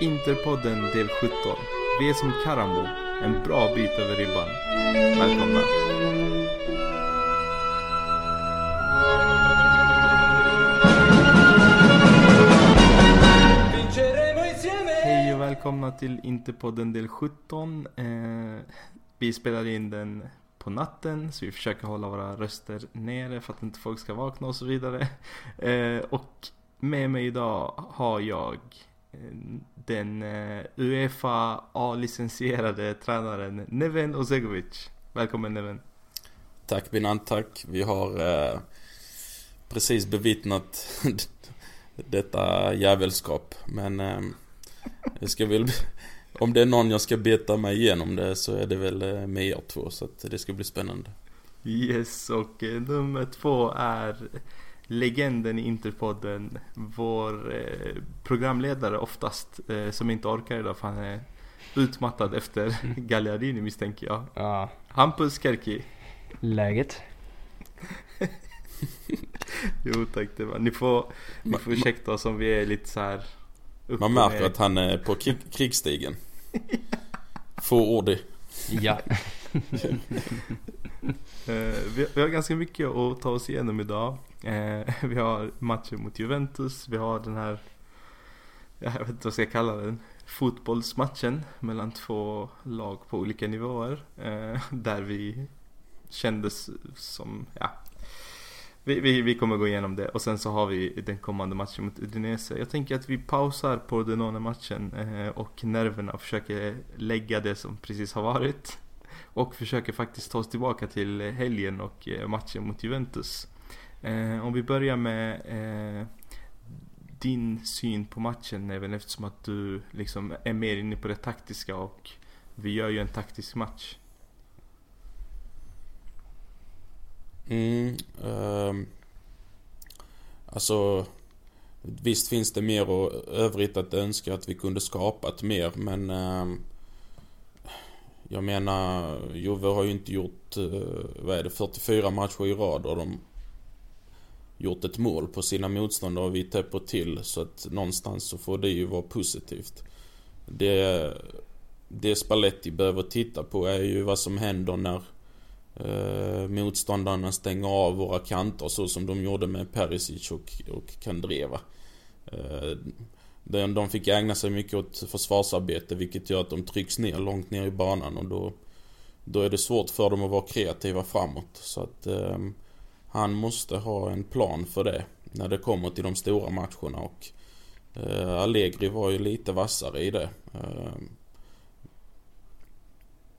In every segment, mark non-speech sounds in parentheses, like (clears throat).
Interpodden del 17. Vi är som Karamo, en bra bit över ribban. Välkomna. Hej och välkomna till Interpodden del 17. Eh, vi spelar in den på natten så vi försöker hålla våra röster nere för att inte folk ska vakna och så vidare. Eh, och med mig idag har jag den eh, Uefa A-licensierade tränaren Neven Ozegovic. Välkommen Neven. Tack Binan, tack. Vi har eh, precis bevittnat (laughs) detta jävelskap. Men eh, det ska väl, om det är någon jag ska beta mig igenom det så är det väl eh, med er två. Så att det ska bli spännande. Yes, och eh, nummer två är legenden i Interpodden. Vår eh, programledare oftast, eh, som inte orkar idag för han är utmattad efter (laughs) Gagliardini misstänker jag. Ja, Hampus Kerki. läget? (laughs) Jo tack, det var. Ni får, ni får ursäkta oss om vi är lite så här Man märker att han är på krig, krigsstigen. (laughs) Fåordig. Ja. (laughs) Eh, vi, vi har ganska mycket att ta oss igenom idag. Eh, (laughs) vi har matchen mot Juventus, vi har den här, jag vet inte vad jag ska kalla den, fotbollsmatchen mellan två lag på olika nivåer. Eh, där vi kändes som, ja, vi, vi, vi kommer gå igenom det och sen så har vi den kommande matchen mot Udinese. Jag tänker att vi pausar på Denone-matchen eh, och nerverna och försöker lägga det som precis har varit. Och försöker faktiskt ta oss tillbaka till eh, helgen och eh, matchen mot Juventus. Eh, om vi börjar med din syn på matchen även eftersom att du liksom är mer inne på det taktiska och vi gör ju en taktisk match. Mm, ehm, alltså Visst finns det mer och övrigt att önska att vi kunde skapat mer men ehm, jag menar Juve har ju inte gjort, eh, vad är det, 44 matcher i rad och de gjort ett mål på sina motståndare och vi täpper till så att någonstans så får det ju vara positivt. Det, det Spalletti behöver titta på är ju vad som händer när eh, motståndarna stänger av våra kanter så som de gjorde med Perisic och, och Kandreva. Eh, de, de fick ägna sig mycket åt försvarsarbete vilket gör att de trycks ner långt ner i banan och då, då är det svårt för dem att vara kreativa framåt. Så att eh, han måste ha en plan för det när det kommer till de stora matcherna och eh, Allegri var ju lite vassare i det. Eh,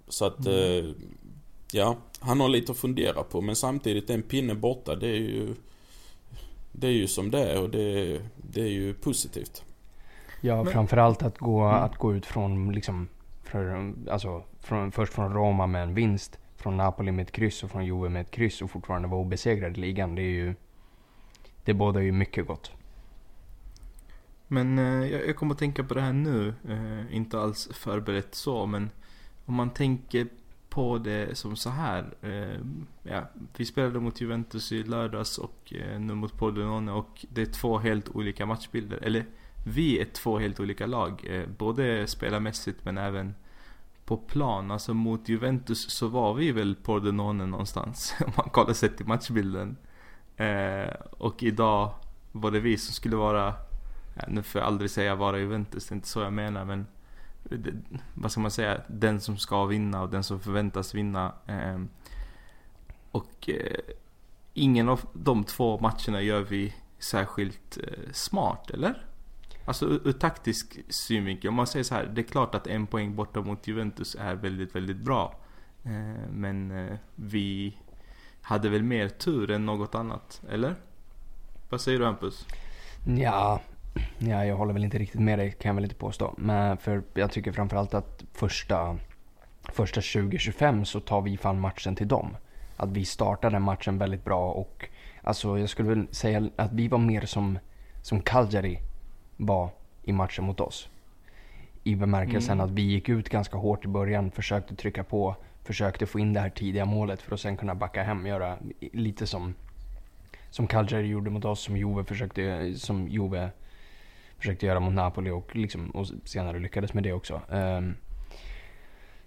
så att eh, Ja, han har lite att fundera på men samtidigt en pinne borta det är ju Det är ju som det är och det, det är ju positivt. Ja, Men- framförallt att gå, Mm. att gå ut från liksom, för, alltså, från, först från Roma med en vinst, från Napoli med ett kryss och från Juve med ett kryss och fortfarande vara obesegrad i ligan. Det är ju, det bådar ju mycket gott. Men eh, jag, kommer att tänka på det här nu, eh, inte alls förberett så men om man tänker på det som så här. Eh, ja, vi spelade mot Juventus i lördags och eh, nu mot Pordenone och det är två helt olika matchbilder. Eller vi är två helt olika lag. Eh, både spelarmässigt men även på plan. Alltså mot Juventus så var vi väl Pordenone någonstans. (laughs) Om man kollar sett till matchbilden. Eh, och idag var det vi som skulle vara nu får jag aldrig säga vara Juventus, det är inte så jag menar men det, Vad ska man säga? Den som ska vinna och den som förväntas vinna. Eh, och eh, ingen av de två matcherna gör vi särskilt eh, smart, eller? Alltså ur, ur taktisk synvinkel, om man säger så här, det är klart att en poäng borta mot Juventus är väldigt, väldigt bra. Eh, men eh, vi hade väl mer tur än något annat, eller? Vad säger du Hampus? Ja, ja, jag håller väl inte riktigt med dig kan jag väl inte påstå. Men för jag tycker framförallt att första, första 20-25 så tar vi fan matchen till dem. Att vi startade matchen väldigt bra och alltså jag skulle väl säga att vi var mer som, som Cagliari var i matchen mot oss. I bemärkelsen Mm. att vi gick ut ganska hårt i början, försökte trycka på, försökte få in det här tidiga målet för att sen kunna backa hem, göra lite som som Cagliari gjorde mot oss, som Juve försökte, som Juve försökte göra mot Napoli och, liksom, och senare lyckades med det också. Um,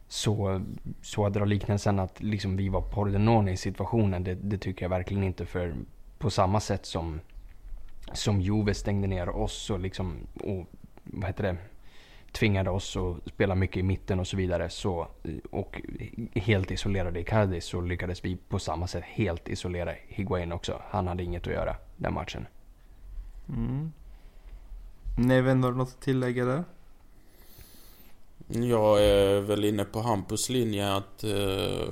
så, så att dra liknelsen att liksom vi var Pordenone i situationen, det, det, tycker jag verkligen inte. För på samma sätt som, som Juve stängde ner oss och, liksom, och vad heter det, tvingade oss att spela mycket i mitten och så vidare. Så, och helt isolerade Icardi så lyckades vi på samma sätt helt isolera Higuain också. Han hade inget att göra den matchen. Mm. Neven, har du något att tillägga där? Jag är väl inne på Hampus linje att eh,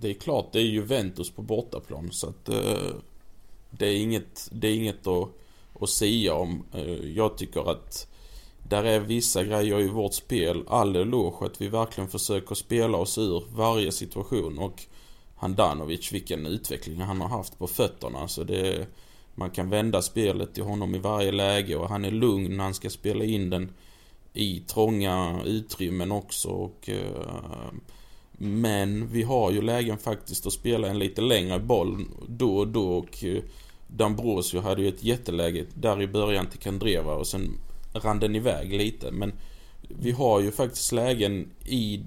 Det är klart, det är Juventus på bortaplan så att eh, det är inget, det är inget att, att säga om. Eh, jag tycker att där är vissa grejer i vårt spel, all eloge att vi verkligen försöker spela oss ur varje situation och Handanovic, vilken utveckling han har haft på fötterna. Alltså det, man kan vända spelet till honom i varje läge och han är lugn när han ska spela in den i trånga utrymmen också. Och, uh, men vi har ju lägen faktiskt att spela en lite längre boll då och då. Och eh, Dambrosio hade ju ett jätteläge där i början till Kandreva och sen rann den iväg lite. Men vi har ju faktiskt lägen i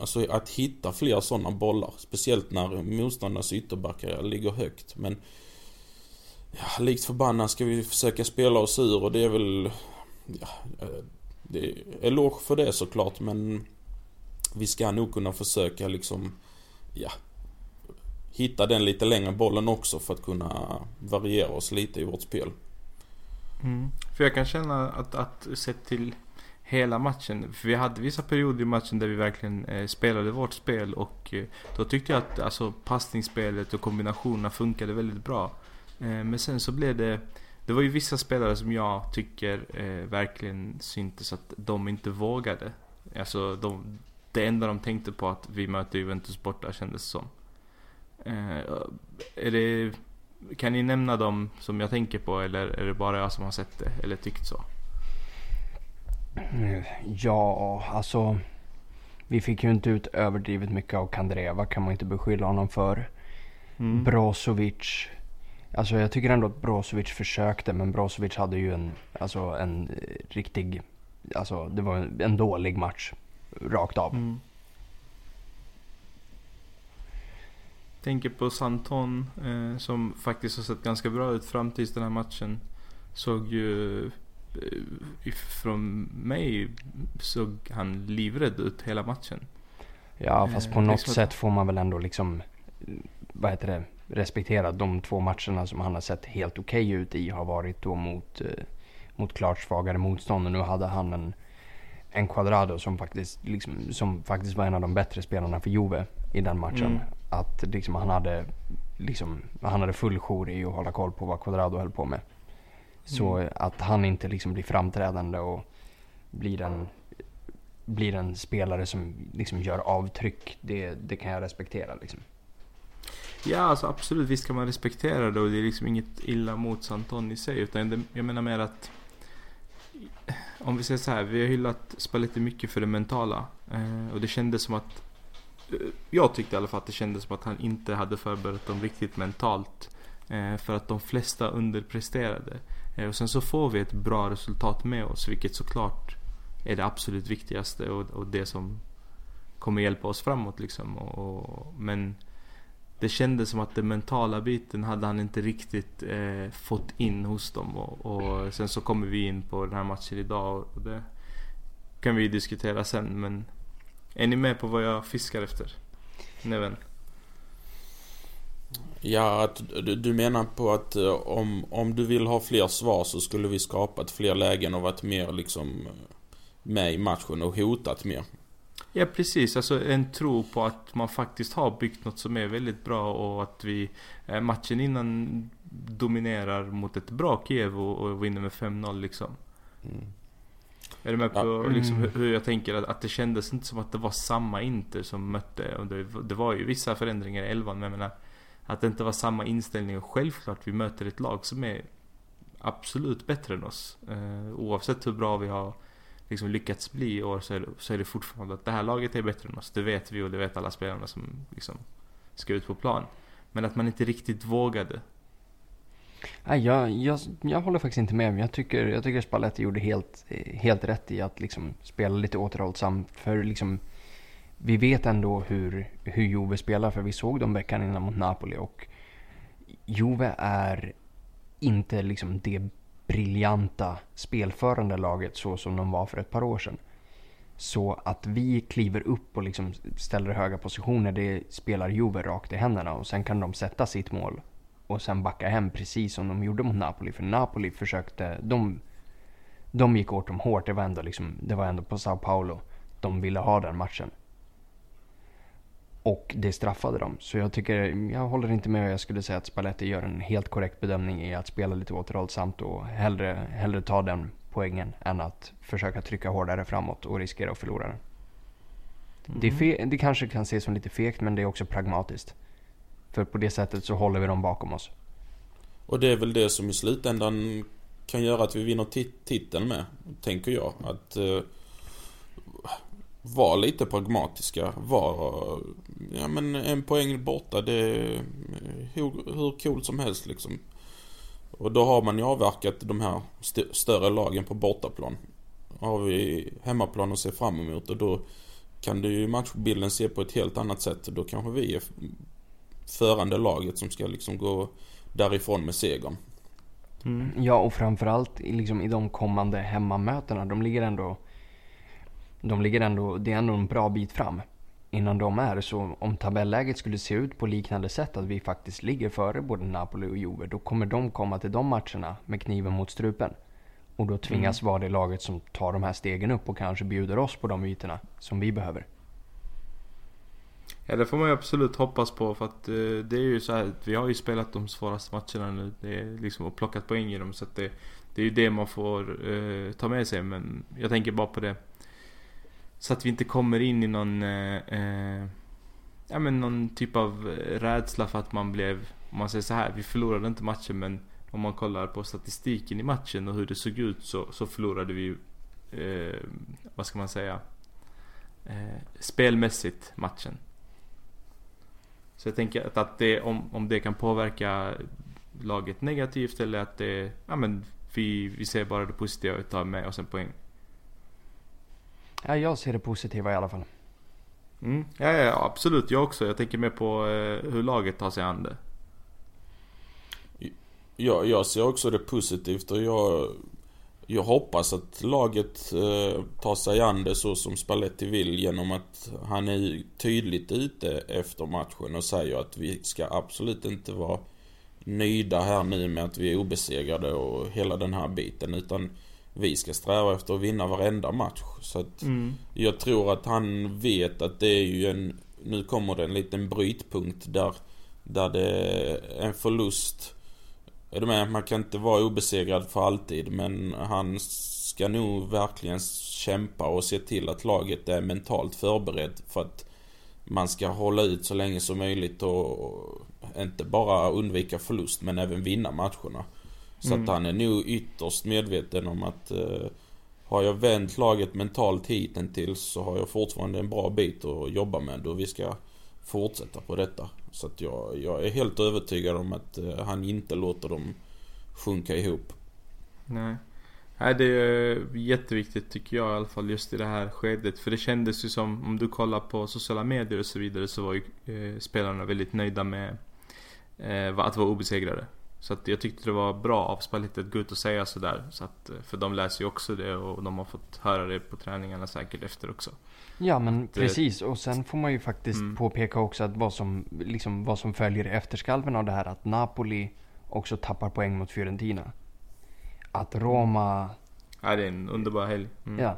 Alltså att hitta fler sådana bollar. Speciellt när motståndarnas ytterbackar ligger högt. Men ja, likt förbannat ska vi försöka spela oss ur och det är väl... Ja, eh, det är eloge för det såklart men vi ska nog kunna försöka liksom, ja, hitta den lite längre bollen också för att kunna variera oss lite i vårt spel. Mm. För jag kan känna att, att sett till hela matchen. För vi hade vissa perioder i matchen där vi verkligen eh, spelade vårt spel och eh, då tyckte jag att alltså, passningsspelet och kombinationerna funkade väldigt bra. Eh, men sen så blev det det var ju vissa spelare som jag tycker eh, verkligen syntes att de inte vågade. Alltså de, det enda de tänkte på att vi möter Juventus borta kändes som. Eh, är det, kan ni nämna dem som jag tänker på eller är det bara jag som har sett det eller tyckt så? Ja, alltså. Vi fick ju inte ut överdrivet mycket av Kandreva kan man inte beskylla honom för. Mm. Brozovic Alltså jag tycker ändå att Brozovic försökte men Brozovic hade ju en, alltså en riktig, alltså det var en, en dålig match. Rakt av. Mm. Tänker på Santon eh, som faktiskt har sett ganska bra ut fram tills den här matchen. Såg ju eh, från mig såg han livrädd ut hela matchen. Ja fast på eh, något liksom sätt får man väl ändå liksom, vad heter det? respektera de två matcherna som han har sett helt okej okay ut i har varit då mot, eh, mot klart svagare motstånd. Och nu hade han en, en Quadrado som faktiskt, liksom, som faktiskt var en av de bättre spelarna för Juve i den matchen. Mm. Att liksom, han, hade, liksom, han hade full jour i att hålla koll på vad Quadrado höll på med. Så mm. att han inte liksom blir framträdande och blir en, blir en spelare som liksom gör avtryck, det, det kan jag respektera. Liksom. Ja, alltså absolut. Visst kan man respektera det och det är liksom inget illa mot Santon i sig. Utan det, jag menar mer att om vi säger så här, vi har hyllat Spalletti mycket för det mentala. Eh, och det kändes som att eh, jag tyckte i alla fall att det kändes som att han inte hade förberett dem riktigt mentalt. Eh, för att de flesta underpresterade. Eh, och sen så får vi ett bra resultat med oss, vilket såklart är det absolut viktigaste och, och det som kommer hjälpa oss framåt liksom. Och, och, men det kändes som att den mentala biten hade han inte riktigt eh, fått in hos dem. Och, och, sen så kommer vi in på den här matchen idag och det kan vi diskutera sen. Men är ni med på vad jag fiskar efter? Neven? Ja, att, du, du menar på att eh, om, om du vill ha fler svar så skulle vi skapat fler lägen och varit mer liksom eh, med i matchen och hotat mer. Ja precis, alltså en tro på att man faktiskt har byggt något som är väldigt bra och att vi eh, matchen innan dominerar mot ett bra Kiev och, och vinner med 5-0 liksom. Mm. Är du med på ja. liksom, hur, hur jag tänker? Att, att det kändes inte som att det var samma Inter som mötte. Och det, det var ju vissa förändringar i elvan men jag menar Att det inte var samma inställning och självklart vi möter ett lag som är absolut bättre än oss. Eh, oavsett hur bra vi har liksom lyckats bli i år så är, det, så är det fortfarande att det här laget är bättre än oss. Det vet vi och det vet alla spelarna som liksom ska ut på plan. Men att man inte riktigt vågade. Nej, jag, jag, jag håller faktiskt inte med. Jag tycker, jag tycker Spalletti gjorde helt, helt rätt i att liksom spela lite återhållsamt. För liksom, vi vet ändå hur, hur Juve spelar, för vi såg dem veckan innan mot Napoli. Och Juve är inte liksom det briljanta spelförande laget så som de var för ett par år sedan. Så att vi kliver upp och liksom ställer höga positioner, det spelar Juve rakt i händerna. Och sen kan de sätta sitt mål och sen backa hem precis som de gjorde mot Napoli. För Napoli försökte, de, de gick åt dem hårt. Det var, ändå liksom, det var ändå på Sao Paulo de ville ha den matchen. Och det straffade dem. Så jag tycker, jag håller inte med. Jag skulle säga att Spalletti gör en helt korrekt bedömning i att spela lite återhållsamt och hellre, hellre ta den poängen än att försöka trycka hårdare framåt och riskera att förlora den. Mm. Det, fe- det kanske kan ses som lite fegt men det är också pragmatiskt. För på det sättet så håller vi dem bakom oss. Och det är väl det som i slutändan kan göra att vi vinner tit titeln med, tänker jag. Att uh, var lite pragmatiska. Var ja men en poäng borta det är hur, hur coolt som helst liksom. Och då har man ju avverkat de här st större lagen på bortaplan. Har vi hemmaplan att se fram emot och då kan du ju matchbilden se på ett helt annat sätt. Då kanske vi är förande laget som ska liksom gå därifrån med segern. Mm. Ja, och framförallt liksom i de kommande hemmamötena. De ligger ändå... De ligger ändå... Det är ändå en bra bit fram innan de är. Så om tabelläget skulle se ut på liknande sätt, att vi faktiskt ligger före både Napoli och Juve, då kommer de komma till de matcherna med kniven mot strupen. Och då tvingas mm. vara det laget som tar de här stegen upp och kanske bjuder oss på de ytorna som vi behöver. Ja det får man ju absolut hoppas på för att uh, det är ju så här, vi har ju spelat de svåraste matcherna nu. Det är liksom och plockat poäng i dem så att det, det är ju det man får uh, ta med sig men jag tänker bara på det. Så att vi inte kommer in i någon eh, eh Ja men någon typ av eh, rädsla för att man blev, om man säger så här, vi förlorade inte matchen men om man kollar på statistiken i matchen och hur det såg ut så, så förlorade vi ju, vad ska man säga, spelmässigt matchen. Så jag tänker att, att det, om, om det kan påverka laget negativt eller att det, ja men vi, vi ser bara det positiva och tar med oss en poäng. Ja, jag ser det positiva i alla fall. Mm. Ja, ja, absolut. Jag också. Jag tänker mer på eh, hur laget tar sig an det. Ja, jag ser också det positivt och jag jag hoppas att laget eh, tar sig an det så som Spalletti vill genom att han är tydligt ute efter matchen och säger att vi ska absolut inte vara nöjda här nu med att vi är obesegrade och hela den här biten utan vi ska sträva efter att vinna varenda match. Så att mm. jag tror att han vet att det är ju en, nu kommer det en liten brytpunkt där, där det är en förlust är du med? Man kan inte vara obesegrad för alltid men han ska nog verkligen kämpa och se till att laget är mentalt förberett för att man ska hålla ut så länge som möjligt och inte bara undvika förlust men även vinna matcherna. Så mm. att han är nog ytterst medveten om att eh, har jag vänt laget mentalt hittills så har jag fortfarande en bra bit att jobba med och vi ska fortsätta på detta. Så att jag, jag är helt övertygad om att eh, han inte låter dem sjunka ihop. Nej. Nej, det är jätteviktigt tycker jag i alla fall just i det här skedet. För det kändes ju som, om du kollar på sociala medier och så vidare så var ju eh, spelarna väldigt nöjda med eh, att vara obesegrade. Så att jag tyckte det var bra av Spalletti att gå ut och säga sådär. Så att, eh, för de läser ju också det och de har fått höra det på träningarna säkert efter också. Ja men det... precis och sen får man ju faktiskt mm. påpeka också att vad som, liksom, vad som följer efterskalven av det här att Napoli också tappar poäng mot Fiorentina. Att Roma... Ja det är en underbar helg. Mm. Ja.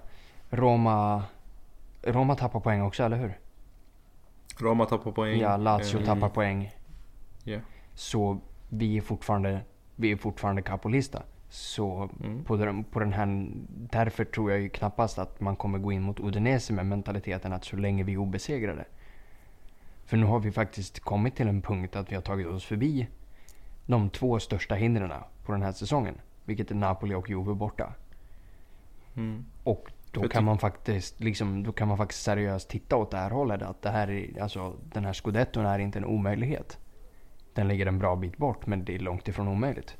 Roma... Roma tappar poäng också, eller hur? Roma tappar poäng. Ja, Lazio mm. tappar poäng. Yeah. Så vi är fortfarande, vi är fortfarande kapolista. Så mm. på, den, på den här, därför tror jag ju knappast att man kommer gå in mot Udinese med mentaliteten att så länge vi är obesegrade. För nu har vi faktiskt kommit till en punkt att vi har tagit oss förbi de två största hindren på den här säsongen. Vilket är Napoli och Juve borta. Mm. Och då kan, man faktiskt, liksom, då kan man faktiskt seriöst titta åt det här hållet. Att det här är, alltså, den här scudetton är inte en omöjlighet. Den ligger en bra bit bort men det är långt ifrån omöjligt.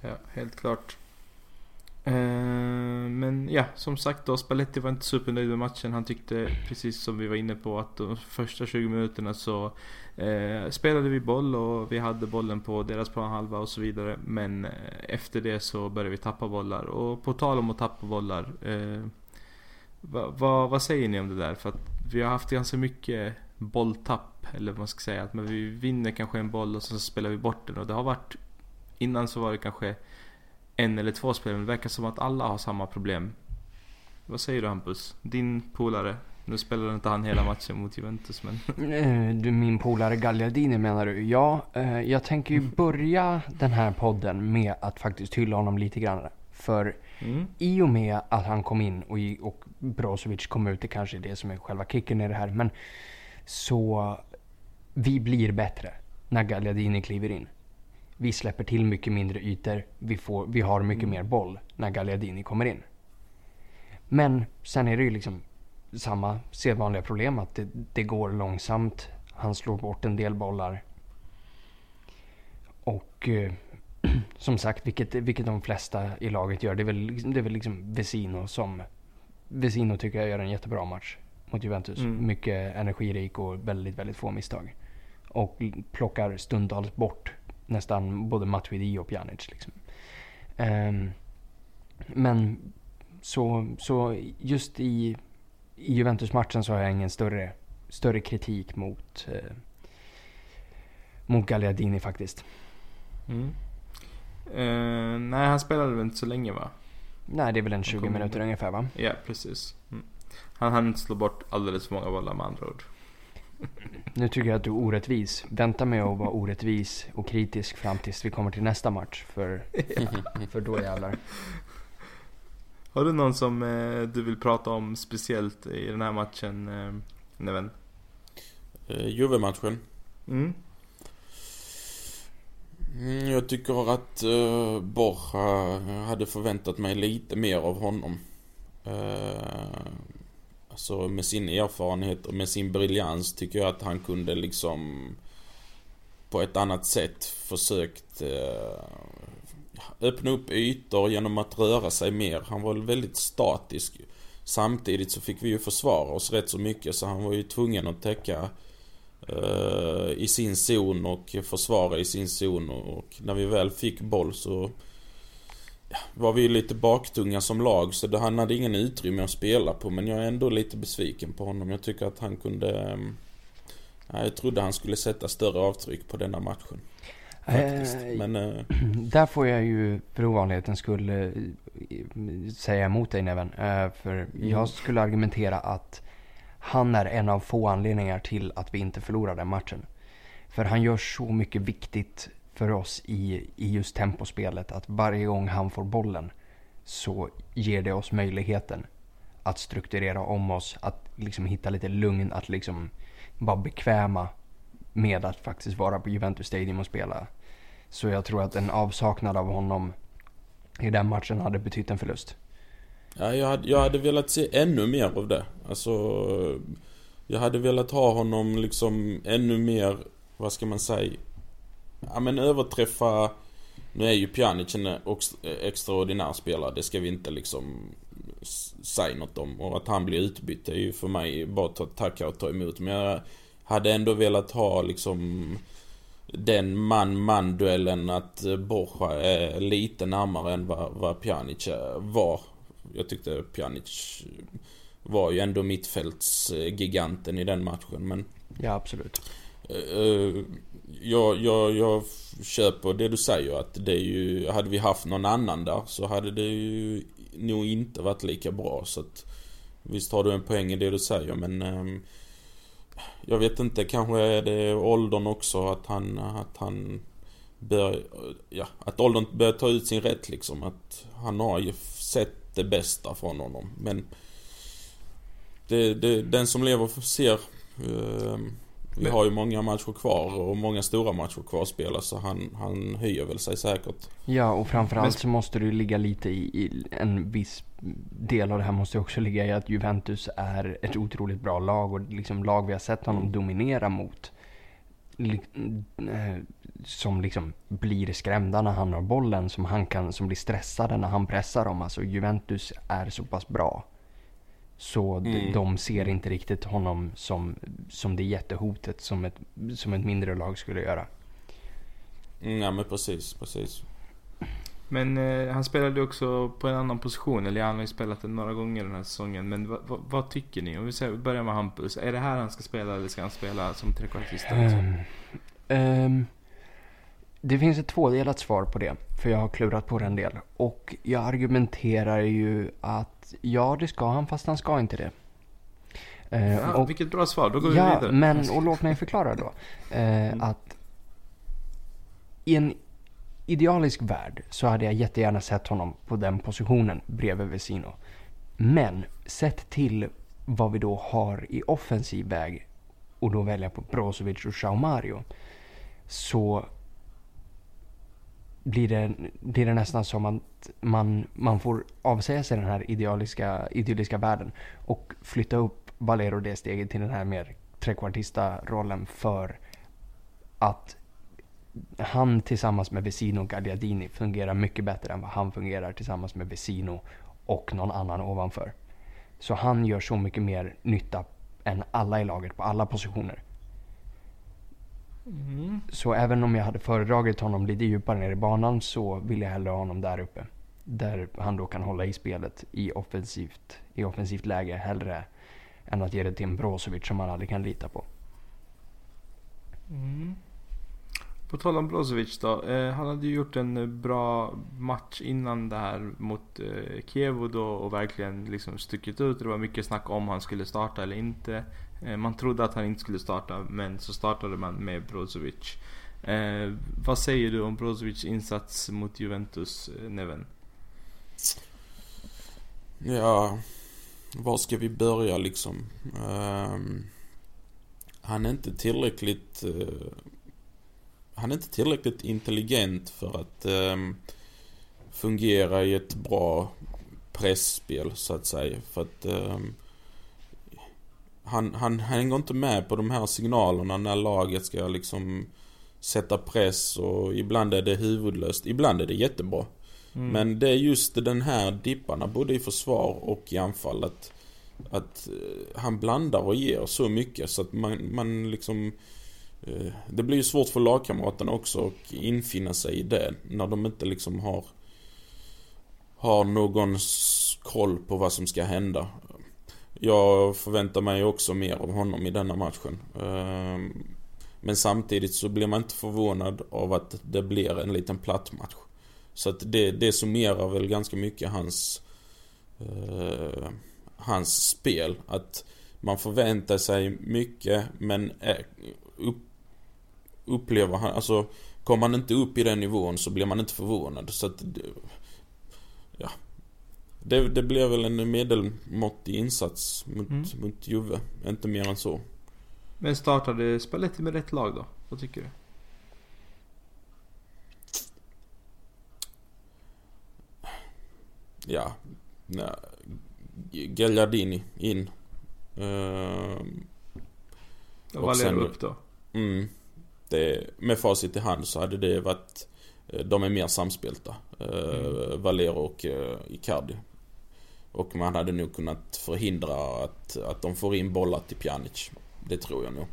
Ja, helt klart. Eh, men ja, som sagt då, Spalletti var inte supernöjd med matchen. Han tyckte, precis som vi var inne på, att de första 20 minuterna så eh, spelade vi boll och vi hade bollen på deras planhalva och så vidare. Men eh, efter det så började vi tappa bollar. Och på tal om att tappa bollar. Eh, va, va, vad säger ni om det där? För att vi har haft ganska mycket bolltapp, eller vad man ska säga. Att men vi vinner kanske en boll och så spelar vi bort den. Och det har varit, innan så var det kanske en eller två spelare. Men det verkar som att alla har samma problem. Vad säger du Hampus? Din polare? Nu spelade inte han hela matchen mot Juventus men... Eh, Du, min polare Gagliardini menar du? Ja, eh, jag tänker ju börja den här podden med att faktiskt hylla honom lite grann. För Mm. i och med att han kom in och, och Brozovic kom ut, det kanske är det som är själva kicken i det här. Men så vi blir bättre när Gagliardini kliver in. Vi släpper till mycket mindre ytor. Vi, får, vi har mycket mer boll när Gagliardini kommer in. Men sen är det ju liksom samma sedvanliga problem att det, det går långsamt. Han slår bort en del bollar. Och eh, (clears throat) som sagt, vilket, vilket de flesta i laget gör. Det är väl, liksom- det är väl liksom Vesino som... Vesino tycker jag gör en jättebra match mot Juventus. Mm. Mycket energirik och väldigt, väldigt få misstag. Och plockar stundtals bort nästan både Matuidi och Pjanic. Liksom. Ehm, men så, så just i, i Juventus-matchen så har jag ingen större, större kritik mot, eh, mot Gagliardini faktiskt. Mm. Eh, nej, han spelade väl inte så länge va? Nej, det är väl en 20 kommer minuter ungefär va? Ja, precis. Mm. Han hann inte slå bort alldeles för många bollar med andra ord. Nu tycker jag att du är orättvis. Vänta med att vara orättvis och kritisk fram tills vi kommer till nästa match. För, (laughs) för då jävlar. Har du någon som eh, du vill prata om speciellt i den här matchen, eh, Neven? Eh, Juve-matchen. Mm. Mm, Jag tycker att uh, Borja hade förväntat mig lite mer av honom. Uh, alltså med sin erfarenhet och med sin briljans tycker jag att han kunde liksom på ett annat sätt försökt eh, öppna upp ytor genom att röra sig mer. Han var väldigt statisk. Samtidigt så fick vi ju försvara oss rätt så mycket så han var ju tvungen att täcka eh, i sin zon och försvara i sin zon och när vi väl fick boll så var vi lite baktunga som lag så han hade ingen utrymme att spela på men jag är ändå lite besviken på honom. Jag tycker att han kunde ehm, ja, jag trodde han skulle sätta större avtryck på denna matchen. Faktiskt. Eh, Men eh, (clears throat) Där får jag ju för ovanlighetens skull eh, säga emot dig Neven. För jag skulle argumentera att han är en av få anledningar till att vi inte förlorar den matchen. För han gör så mycket viktigt för oss i, i just tempospelet att varje gång han får bollen så ger det oss möjligheten att strukturera om oss, att liksom hitta lite lugn, att liksom vara bekväma med att faktiskt vara på Juventus Stadium och spela. Så jag tror att en avsaknad av honom i den matchen hade betytt en förlust. Ja, jag hade, jag hade velat se ännu mer av det. Alltså... Jag hade velat ha honom liksom ännu mer, vad ska man säga? Ja men överträffa... Nu är ju Pjanic en extraordinär spelare, det ska vi inte liksom säga något om. Och att han blir utbytt är ju för mig bara att ta- tacka och ta emot. Men jag hade ändå velat ha liksom den man-man duellen att Borja är lite närmare än vad, vad Pjanic var. Jag tyckte Pjanic var ju ändå mittfältsgiganten i den matchen men Ja, absolut. eh, jag, jag, jag köper det du säger att det är ju, hade vi haft någon annan där så hade det ju nog inte varit lika bra så att Visst har du en poäng i det du säger men ehm, Jag vet inte, kanske är det åldern också att han, att han bör, ja, att åldern börjar ta ut sin rätt liksom. Att han har ju sett det bästa från honom. Men det, det, den som lever ser. Ehm, vi har ju många matcher kvar och många stora matcher kvar att spela så han, han höjer väl sig säkert. Ja, och framförallt Men- så måste du ligga lite i, i en viss del av det här måste också ligga i att Juventus är ett otroligt bra lag och liksom lag vi har sett honom dominera mot eh, som liksom blir skrämda när han har bollen, som, han kan, som blir stressade när han pressar dem. Alltså Juventus är så pass bra. Så Mm. de ser inte riktigt honom som, som det jättehotet som ett, som ett mindre lag skulle göra. Mm, ja men precis, precis. Men eh, han spelade också på en annan position, eller han har ju spelat den några gånger den här säsongen. Men vad, vad, vad tycker ni? Om vi börjar med Hampus. Är det här han ska spela eller ska han spela som trekvartista? Liksom? Ehm, ehm, det finns ett tvådelat svar på det, för jag har klurat på det en del. Och jag argumenterar ju att ja, det ska han, fast han ska inte det. Eh, Ja, och, vilket bra svar, då går vi ja, vidare. men (laughs) och låt mig förklara då. Eh, att i en idealisk värld så hade jag jättegärna sett honom på den positionen bredvid Vesino. Men sett till vad vi då har i offensiv väg och då välja på Brozovic och João Mario så blir det, blir det nästan som att man, man får avsäga sig den här idealiska, idylliska världen och flytta upp Valero det steget till den här mer trekvartista rollen för att han tillsammans med Vesino och Gagliardini fungerar mycket bättre än vad han fungerar tillsammans med Vesino och någon annan ovanför. Så han gör så mycket mer nytta än alla i laget på alla positioner. Mm. Så även om jag hade föredragit honom lite djupare ner i banan så vill jag hellre ha honom där uppe. Där han då kan hålla i spelet i offensivt, i offensivt läge hellre än att ge det till en Brozovic som man aldrig kan lita på. Mm. På tal om Brozovic då. Eh, han hade ju gjort en eh, bra match innan det här mot eh, Kiev då och verkligen liksom stuckit ut. Det var mycket snack om han skulle starta eller inte. Eh, man trodde att han inte skulle starta men så startade man med Brozovic. Eh, vad säger du om Brozovic insats mot Juventus, eh, Neven? Ja, var ska vi börja liksom? Eh, han är inte tillräckligt... eh, han är inte tillräckligt intelligent för att ehm, fungera i ett bra pressspel så att säga. För att ehm, han, han hänger inte med på de här signalerna när laget ska liksom sätta press och ibland är det huvudlöst, ibland är det jättebra. Mm. Men det är just den här dipparna både i försvar och i anfall att, att eh, han blandar och ger så mycket så att man, man liksom eh, Det blir ju svårt för lagkamraterna också att infinna sig i det när de inte liksom har Har någon koll på vad som ska hända. Jag förväntar mig också mer av honom i denna matchen. Ehm, men samtidigt så blir man inte förvånad av att det blir en liten platt match. Så att det, det summerar väl ganska mycket hans eh, Hans spel. Att man förväntar sig mycket men eh, upp, upplever han, alltså Kommer man inte upp i den nivån så blir man inte förvånad. Så att det, det, det blir väl en medelmåttig insats mot, Mm. mot Juve. Inte mer än så. Men startade Spalletti med rätt lag då? Vad tycker du? Ja. Nej. Gagliardini in. Ehm, Och Valero upp då? Mm. Det, med facit i hand så hade det varit eh, De är mer samspelta eh, Valero och eh, Icardi Och man hade nog kunnat förhindra att, att de får in bollar till Pjanic Det tror jag nog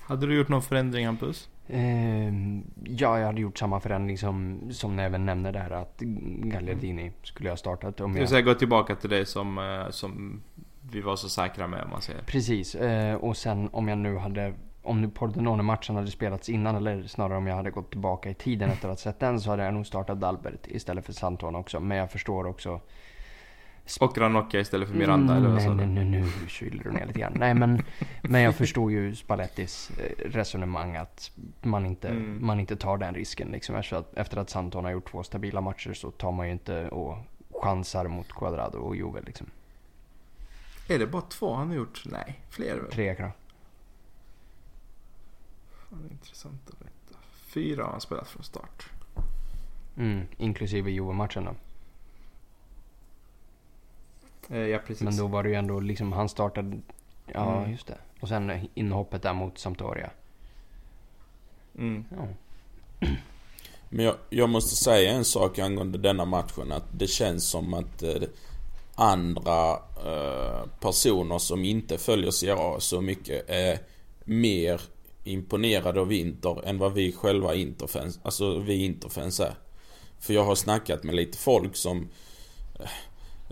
Hade du gjort någon förändring Hampus? Ehm, ja, jag hade gjort samma förändring som, som ni även nämnde där att Gagliardini skulle jag ha startat om Det vill jag... säga gå tillbaka till det som, eh, som vi var så säkra med om man säger. Precis, eh, och sen om jag nu hade om nu Pordenone-matchen hade spelats innan eller snarare om jag hade gått tillbaka i tiden efter att ha sett den så hade jag nog startat Dalbert istället för Santon också. Men jag förstår också... Och Ranocchia istället för Miranda eller vad nej, sa nej, du? nej, nu kyler du ner lite grann. Nej men, men jag förstår ju Spallettis eh, resonemang att man inte, Mm. man inte tar den risken. Liksom. Efter, att, efter att Santon har gjort två stabila matcher så tar man ju inte och chansar mot Quadrado och Juve liksom. Är det bara två han har gjort? Nej, fler väl? Tre kanske. Fan, intressant att veta. Fyra har han spelat från start. Mm, inklusive Juve-matchen då. Eh, ja, precis. Men då var det ju ändå liksom, han startade... Ja, Mm. just det. Och sen inhoppet där mot Sampdoria. Mm. Ja. (clears throat) Men jag, jag, måste säga en sak angående denna matchen. Att det känns som att eh, andra eh, personer som inte följer Serie så mycket är mer imponerade av Inter än vad vi själva Interfans, alltså vi Interfans är. För jag har snackat med lite folk som eh,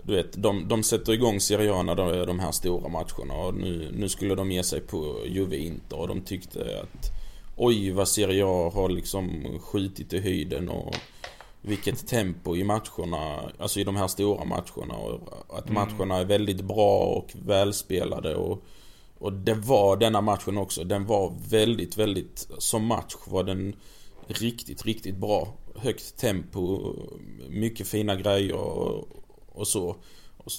du vet, de, de sätter igång Serie A när de, de här stora matcherna och nu, nu skulle de ge sig på Juve Inter och de tyckte att Oj vad Serie A har liksom skjutit i höjden och vilket tempo i matcherna, alltså i de här stora matcherna och att mm. matcherna är väldigt bra och välspelade och och det var denna matchen också. Den var väldigt, väldigt... Som match var den riktigt, riktigt bra. Högt tempo, mycket fina grejer och, och så. Och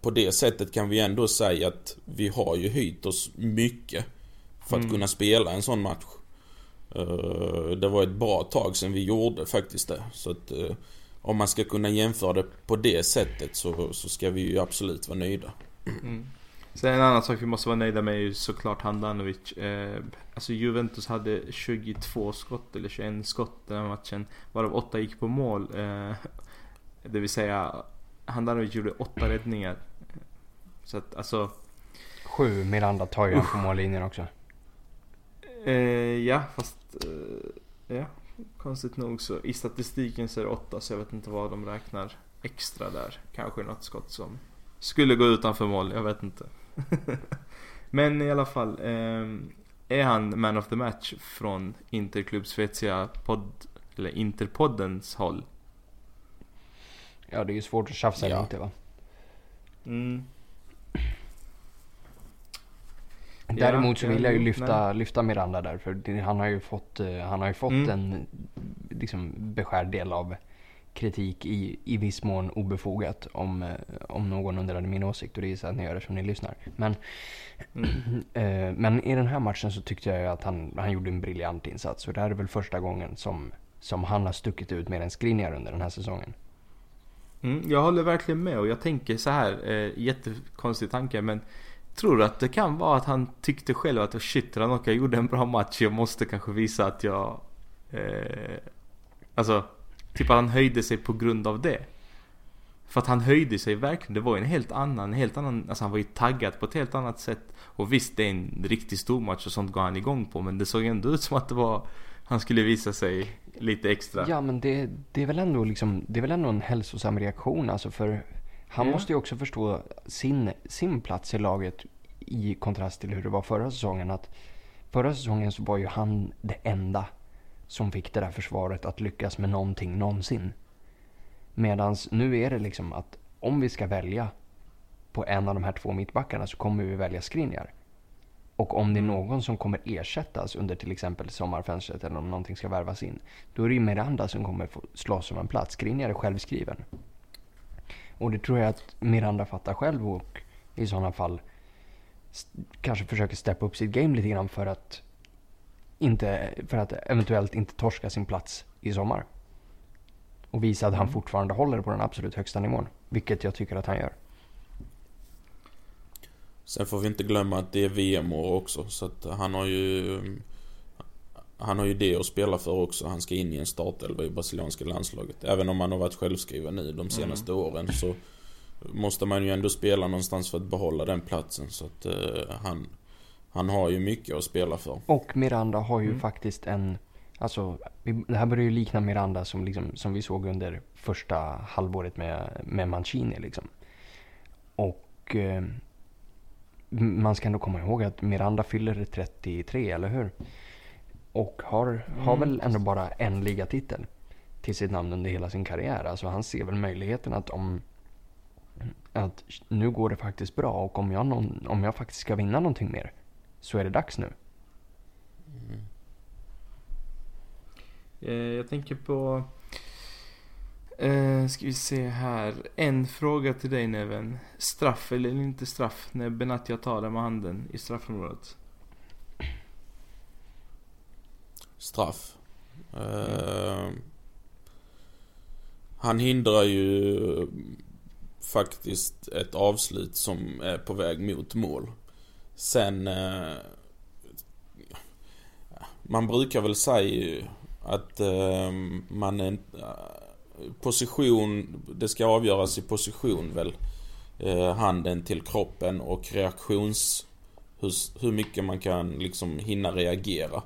på det sättet kan vi ändå säga att vi har ju höjt oss mycket för att mm. kunna spela en sån match. Eh, det var ett bra tag sedan vi gjorde faktiskt det. Så att eh, om man ska kunna jämföra det på det sättet så, så ska vi ju absolut vara nöjda. Mm. Sen en annan sak vi måste vara nöjda med är ju såklart Handanovic. Eh, alltså Juventus hade 22 skott eller 21 skott den här matchen. Varav 8 gick på mål. Eh, det vill säga Handanovic gjorde 8 räddningar. Så att alltså... Sju Miranda tar ju en på mållinjen också. Eh, ja fast... Eh, ja, konstigt nog så. I statistiken så är det 8 så jag vet inte vad de räknar extra där. Kanske något skott som skulle gå utanför mål, jag vet inte. (laughs) Men i alla fall. Eh, är han man of the match från Interklubb Svezia podd, eller Interpoddens håll? Ja, det är ju svårt att tjafsa ja. lite va? Mm. Däremot så vill jag ju lyfta, lyfta Miranda där för han har ju fått, eh, han har ju fått mm. en liksom beskärd del av kritik i, i viss mån obefogat om, eh, om någon undrade min åsikt och det är att ni gör det som ni lyssnar. Men, mm. (clears throat) eh, men i den här matchen så tyckte jag att han, han gjorde en briljant insats och det här är väl första gången som, som han har stuckit ut mer än Skriniar under den här säsongen. Mm, jag håller verkligen med och jag tänker så här, eh, jättekonstig tanke men Tror att det kan vara att han tyckte själv att shit Ranocka gjorde en bra match, jag måste kanske visa att jag eh, Alltså Typ att han höjde sig på grund av det. För att han höjde sig verkligen. Det var en helt annan, en helt annan, alltså han var ju taggad på ett helt annat sätt. Och visst, det är en riktigt stor match och sånt går han igång på. Men det såg ändå ut som att det var, han skulle visa sig lite extra. Ja, men det, det är väl ändå liksom, det är väl ändå en hälsosam reaktion alltså för han ja. måste ju också förstå sin, sin plats i laget i kontrast till hur det var förra säsongen. Att förra säsongen så var ju han det enda som fick det där försvaret att lyckas med någonting någonsin. Medan nu är det liksom att om vi ska välja på en av de här två mittbackarna så kommer vi välja Skriniar. Och om det är mm. någon som kommer ersättas under till exempel sommarfönstret eller om någonting ska värvas in. Då är det ju Miranda som kommer få slåss om en plats. Skriniar är självskriven. Och det tror jag att Miranda fattar själv och i sådana fall kanske försöker steppa upp sitt game lite grann för att inte, för att eventuellt inte torska sin plats i sommar. Och visa att han mm. fortfarande håller på den absolut högsta nivån. Vilket jag tycker att han gör. Sen får vi inte glömma att det är VM-år också. Så att han har ju... Han har ju det att spela för också. Han ska in i en startelva i brasilianska landslaget. Även om han har varit självskriven nu de senaste mm. åren så måste man ju ändå spela någonstans för att behålla den platsen. Så att uh, han, han har ju mycket att spela för. Och Miranda har ju mm. faktiskt en... Alltså, det här börjar ju likna Miranda som, liksom, som vi såg under första halvåret med, med Mancini. Liksom. Och eh, man ska ändå komma ihåg att Miranda fyller 33, eller hur? Och har, mm. har väl ändå bara en ligatitel till sitt namn under hela sin karriär. Alltså han ser väl möjligheten att om att nu går det faktiskt bra och om jag, någon, om jag faktiskt ska vinna någonting mer så är det dags nu. Mm. Jag tänker på... Eh, ska vi se här. En fråga till dig Neven. Straff eller inte straff när Benatia tar det med handen i straffområdet? Straff. Uh, han hindrar ju faktiskt ett avslut som är på väg mot mål. Sen... Eh, man brukar väl säga att eh, man är... Position, det ska avgöras i position väl. Eh, handen till kroppen och reaktions... Hur, hur mycket man kan liksom hinna reagera.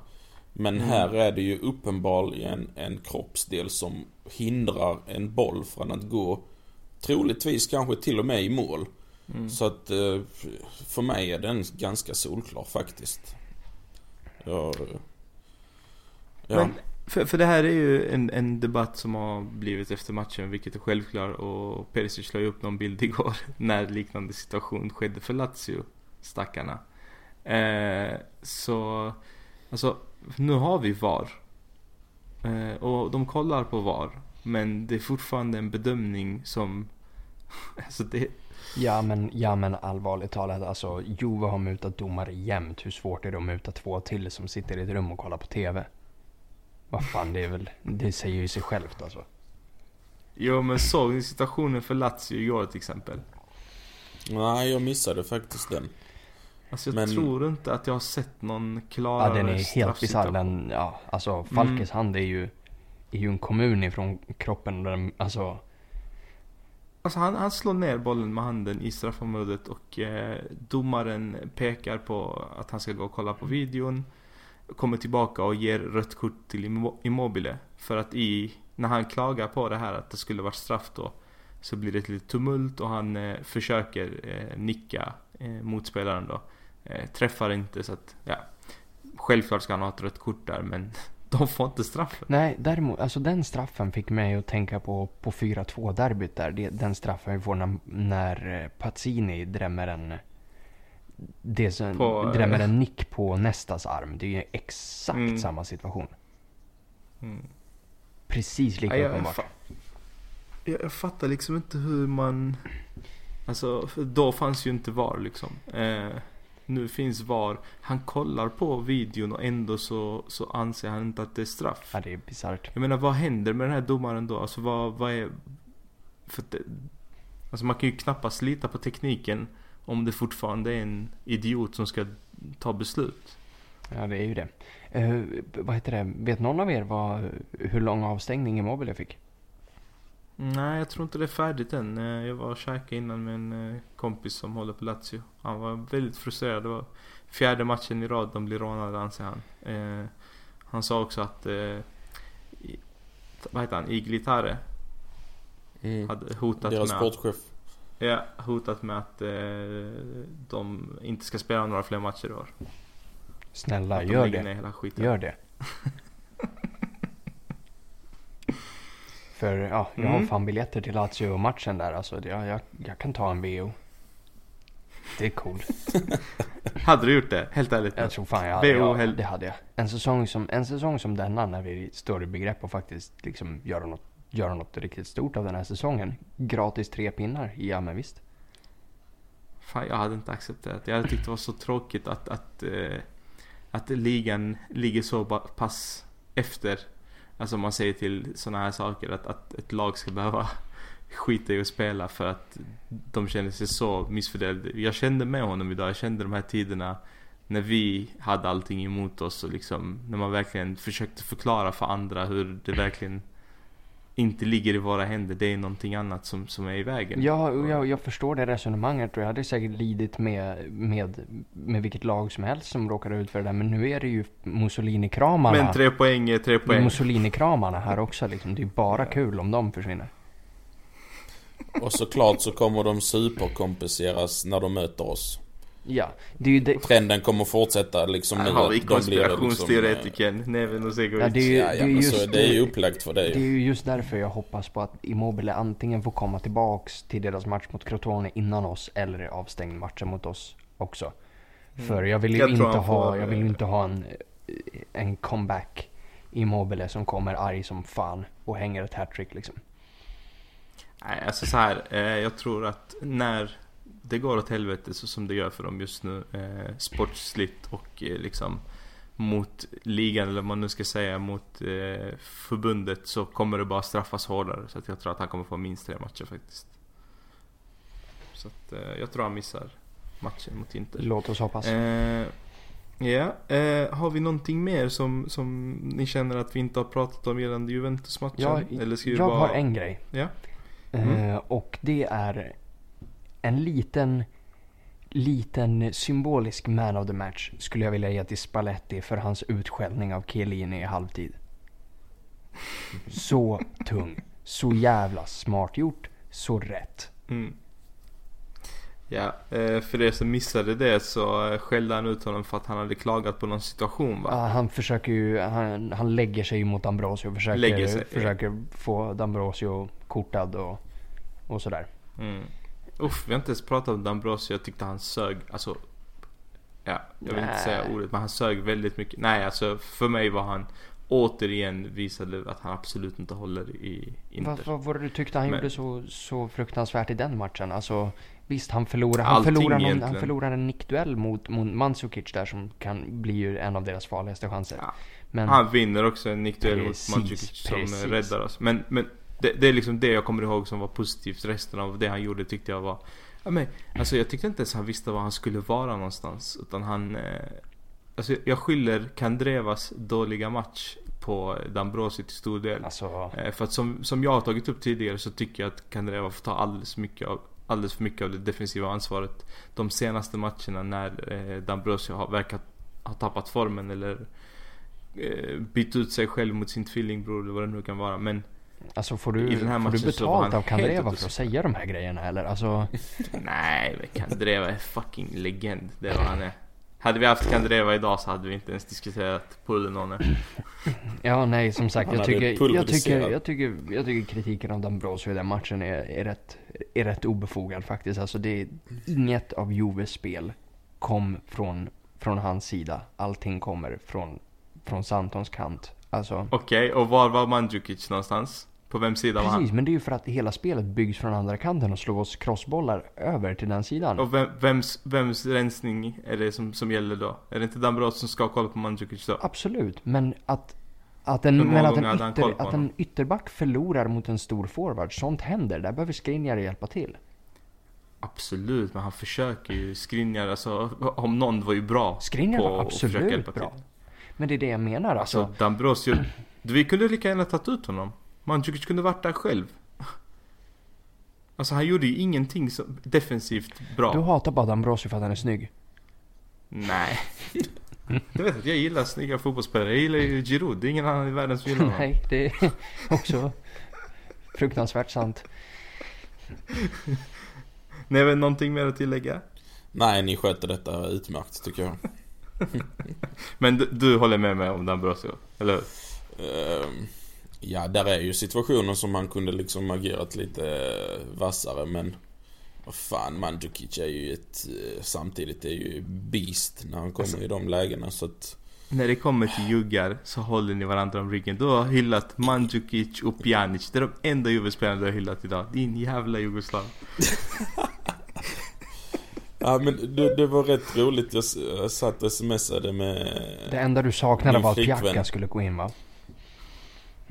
Men mm. här är det ju uppenbarligen en kroppsdel som hindrar en boll från att gå troligtvis kanske till och med i mål. Mm. Så att eh, för mig är den ganska solklar faktiskt. Ja, ja. Men, för, för det här är ju en, en debatt som har blivit efter matchen, vilket är självklart. Och Perisic la ju upp någon bild igår (laughs) när liknande situation skedde för Lazio, stackarna. Eh, så, alltså, nu har vi VAR. Eh, och de kollar på VAR. Men det är fortfarande en bedömning som... (laughs) alltså det... Ja men, ja men allvarligt talat, alltså Juve har mutat domare jämt. Hur svårt är det att muta två till som sitter i ett rum och kollar på TV? Vad fan, det är väl, det säger ju sig självt alltså. Jo men såg ni situationen för Lazio igår till exempel? Nej, jag missade faktiskt den. Alltså jag men... tror inte att jag har sett någon klarare Ja den är helt bisarr den, ja alltså Falkes mm. hand är ju, är ju en kommun ifrån kroppen den, alltså Alltså han, han slår ner bollen med handen i straffområdet och eh, domaren pekar på att han ska gå och kolla på videon. Kommer tillbaka och ger rött kort till Immobile. För att i, när han klagar på det här att det skulle varit straff då. Så blir det ett litet tumult och han eh, försöker eh, nicka eh, motspelaren då. Eh, träffar inte så att, ja. Självklart ska han ha ett rött kort där men de får inte straffen. Nej, däremot, alltså den straffen fick mig att tänka på, på 4-2 derbyt där. Det, den straffen vi får när, när eh, Pazzini drämmer en det som, på, drämmer en nick på nästas arm. Det är ju exakt mm. samma situation. Mm. Precis lika uppenbart. Jag, jag fattar liksom inte hur man... Alltså, då fanns ju inte VAR liksom. Eh, nu finns VAR. Han kollar på videon och ändå så, så anser han inte att det är straff. Ja, det är bisarrt. Jag menar, vad händer med den här domaren då? Alltså vad, vad är... För det, alltså man kan ju knappast lita på tekniken om det fortfarande är en idiot som ska ta beslut. Ja, det är ju det. Uh, vad heter det? Vet någon av er vad, hur lång avstängning Immobile fick? Nej, jag tror inte det är färdigt än. Eh, jag var och käkade innan med en eh, kompis som håller på Lazio. Han var väldigt frustrerad. Det var fjärde matchen i rad de blir rånade anser han. Eh, han sa också att, eh, vad heter han, Iglitare. Mm. Hade hotat Deras med sportchef. Ja, hotat med att eh, de inte ska spela några fler matcher i år. Snälla, gör det. Gör (laughs) det. För ja, jag mm. har fan biljetter till Lazio-matchen där. Alltså, jag, jag, jag kan ta en VO. Det är coolt. (laughs) hade du gjort det? Helt ärligt? Jag tror fan jag hade, ja, det hade jag. En säsong, som, en säsong som denna när vi står i begrepp att faktiskt liksom göra något, göra något riktigt stort av den här säsongen. Gratis tre pinnar, ja men visst. Fan jag hade inte accepterat Jag hade tyckt det var så tråkigt att, att, eh, att ligan ligger så pass efter Alltså man säger till sådana här saker att, att ett lag ska behöva (laughs) skita i att spela för att de känner sig så missfördelade. Jag kände med honom idag, jag kände de här tiderna när vi hade allting emot oss och liksom när man verkligen försökte förklara för andra hur det verkligen inte ligger i våra händer. Det är någonting annat som, som är i vägen. Ja, jag, jag förstår det resonemanget och jag hade säkert lidit med, med, med vilket lag som helst som råkade ut för det där. Men nu är det ju Mussolini-kramarna. Men tre poäng är tre poäng. Mussolini-kramarna här också liksom. Det är bara kul om de försvinner. Och såklart så kommer de superkompenseras när de möter oss. Ja, det är ju det... Trenden kommer fortsätta liksom nu. Har vi konspirationsteoretikern liksom, Neven Osegovic. Ja, det är ju, ja, ja, det är just, så, det är ju upplagt för det. Det är ju just därför jag hoppas på att Immobile antingen får komma tillbaks till deras match mot Crotone innan oss eller avstängd matchen mot oss också. Mm. För jag vill ju jag inte ha, jag vill inte ha en, en comeback Immobile som kommer arg som fan och hänger ett hattrick liksom. Nej, alltså så här, eh, jag tror att när det går åt helvete så som det gör för dem just nu. Eh, sportsligt och eh, liksom mot ligan eller vad man nu ska säga mot eh, förbundet så kommer det bara straffas hårdare. Så att jag tror att han kommer få minst tre matcher faktiskt. Så att eh, jag tror han missar matchen mot Inter. Låt oss hoppas. Eh, Ja, eh, har vi någonting mer som, som ni känner att vi inte har pratat om gällande Juventus-matchen? Ja, Eller ska jag bara... har en grej. Ja. Eh, Mm. och det är en liten, liten symbolisk man of the match skulle jag vilja ge till Spalletti för hans utskällning av Chiellini i halvtid. Så tung. Så jävla smart gjort. Så rätt. Mm. Ja, eh, för er som missade det så eh, skällde han ut honom för att han hade klagat på någon situation va? Ja, han försöker ju, han, han lägger sig mot Ambrosio och försöker, sig, ja. försöker få Ambrosio kortad och, och sådär. Mm. Uff, vi har inte ens pratat om D'Ambrosio. Jag tyckte han sög, alltså... Ja, jag vill inte Nej. säga ordet, men han sög väldigt mycket. Nej, alltså för mig var han återigen visade att han absolut inte håller i Inter. Vad, vad var det du tyckte han Men- gjorde så, så fruktansvärt i den matchen? Alltså, visst han förlorar, han förlorar, någon, han förlorar en nickduell mot, mot Mandzukic där som kan bli ju en av deras farligaste chanser. Ja. Men, Han vinner också en nickduell mot Mandzukic som precis. räddar oss. Men, men det, det är liksom det jag kommer ihåg som var positivt. Resten av det han gjorde tyckte jag var... Ja, men, alltså jag tyckte inte ens han visste var han skulle vara någonstans. Utan han... Eh, alltså jag skyller Kandrevas dåliga match på D'Ambrosi till stor del. alltså, Eh, För att som, som jag har tagit upp tidigare så tycker jag att Kandreva får ta alldeles, mycket av, alldeles för mycket av det defensiva ansvaret. De senaste matcherna när eh, D'Ambrosio har verkat ha tappat formen eller eh, bytt ut sig själv mot sin tvillingbror eller vad det nu kan vara. Men alltså får du, i den här får du betalt av Kandreva för att säga de här grejerna eller? Alltså, (laughs) nej, Kandreva är fucking legend. Det är vad han är. Hade vi haft Kandreva idag så hade vi inte ens diskuterat Pullenone. (laughs) ja nej som sagt jag tycker, jag, tycker, jag, tycker, jag tycker kritiken av D'Ambrosio i den matchen är, är, rätt, är rätt obefogad faktiskt. Alltså det är inget av Joves spel kom från, från hans sida. Allting kommer från, från Santons kant. Alltså, Okej, och var var Mandzukic någonstans? På vem sida var han? precis, men det är ju för att hela spelet byggs från andra kanten och slår oss crossbollar över till den sidan. Och vem, vems, vems rensning är det som, som gäller då? Är det inte Dambrot som ska kolla på Mandzukic då? Absolut, men att, att, en, men att, en, ytter, att en ytterback förlorar mot en stor forward, sånt händer. Där behöver Skriniar hjälpa till. Absolut, men han försöker ju. Skriniar, alltså om någon var ju bra Skriniar på var att försöka absolut hjälpa bra. till. Men det är det jag menar alltså. Alltså Dambrosio, (clears throat) vi kunde lika gärna tagit ut honom. Mandzukic kunde varit där själv. Alltså han gjorde ju ingenting som, defensivt bra. Du hatar bara D'Ambrosio för att han är snygg. Nej. (laughs) Du vet att jag gillar snygga fotbollsspelare. Jag gillar ju Giroud. Det är ingen annan i världen som gillar honom. Nej, det är (laughs) också fruktansvärt sant. Nej, men någonting mer att tillägga? Nej, ni sköter detta utmärkt tycker jag. (laughs) Men du, du håller med mig om Dambrosio, eller hur? Ehm, ja, där är ju situationer som man kunde liksom agerat lite eh, vassare men vad fan, Mandzukic är ju ett, eh, samtidigt är ju beast när han kommer Alltså- i de lägena så att När det kommer till juggar så håller ni varandra om ryggen. Du har hyllat Mandzukic och Pjanic. Det är de enda Juve-spelarna du har hyllat idag. Din jävla jugoslav. (laughs) Ja men det, det var rätt roligt. Jag, satt och smsade med... Det enda du saknade var att. Pjacka skulle gå in va?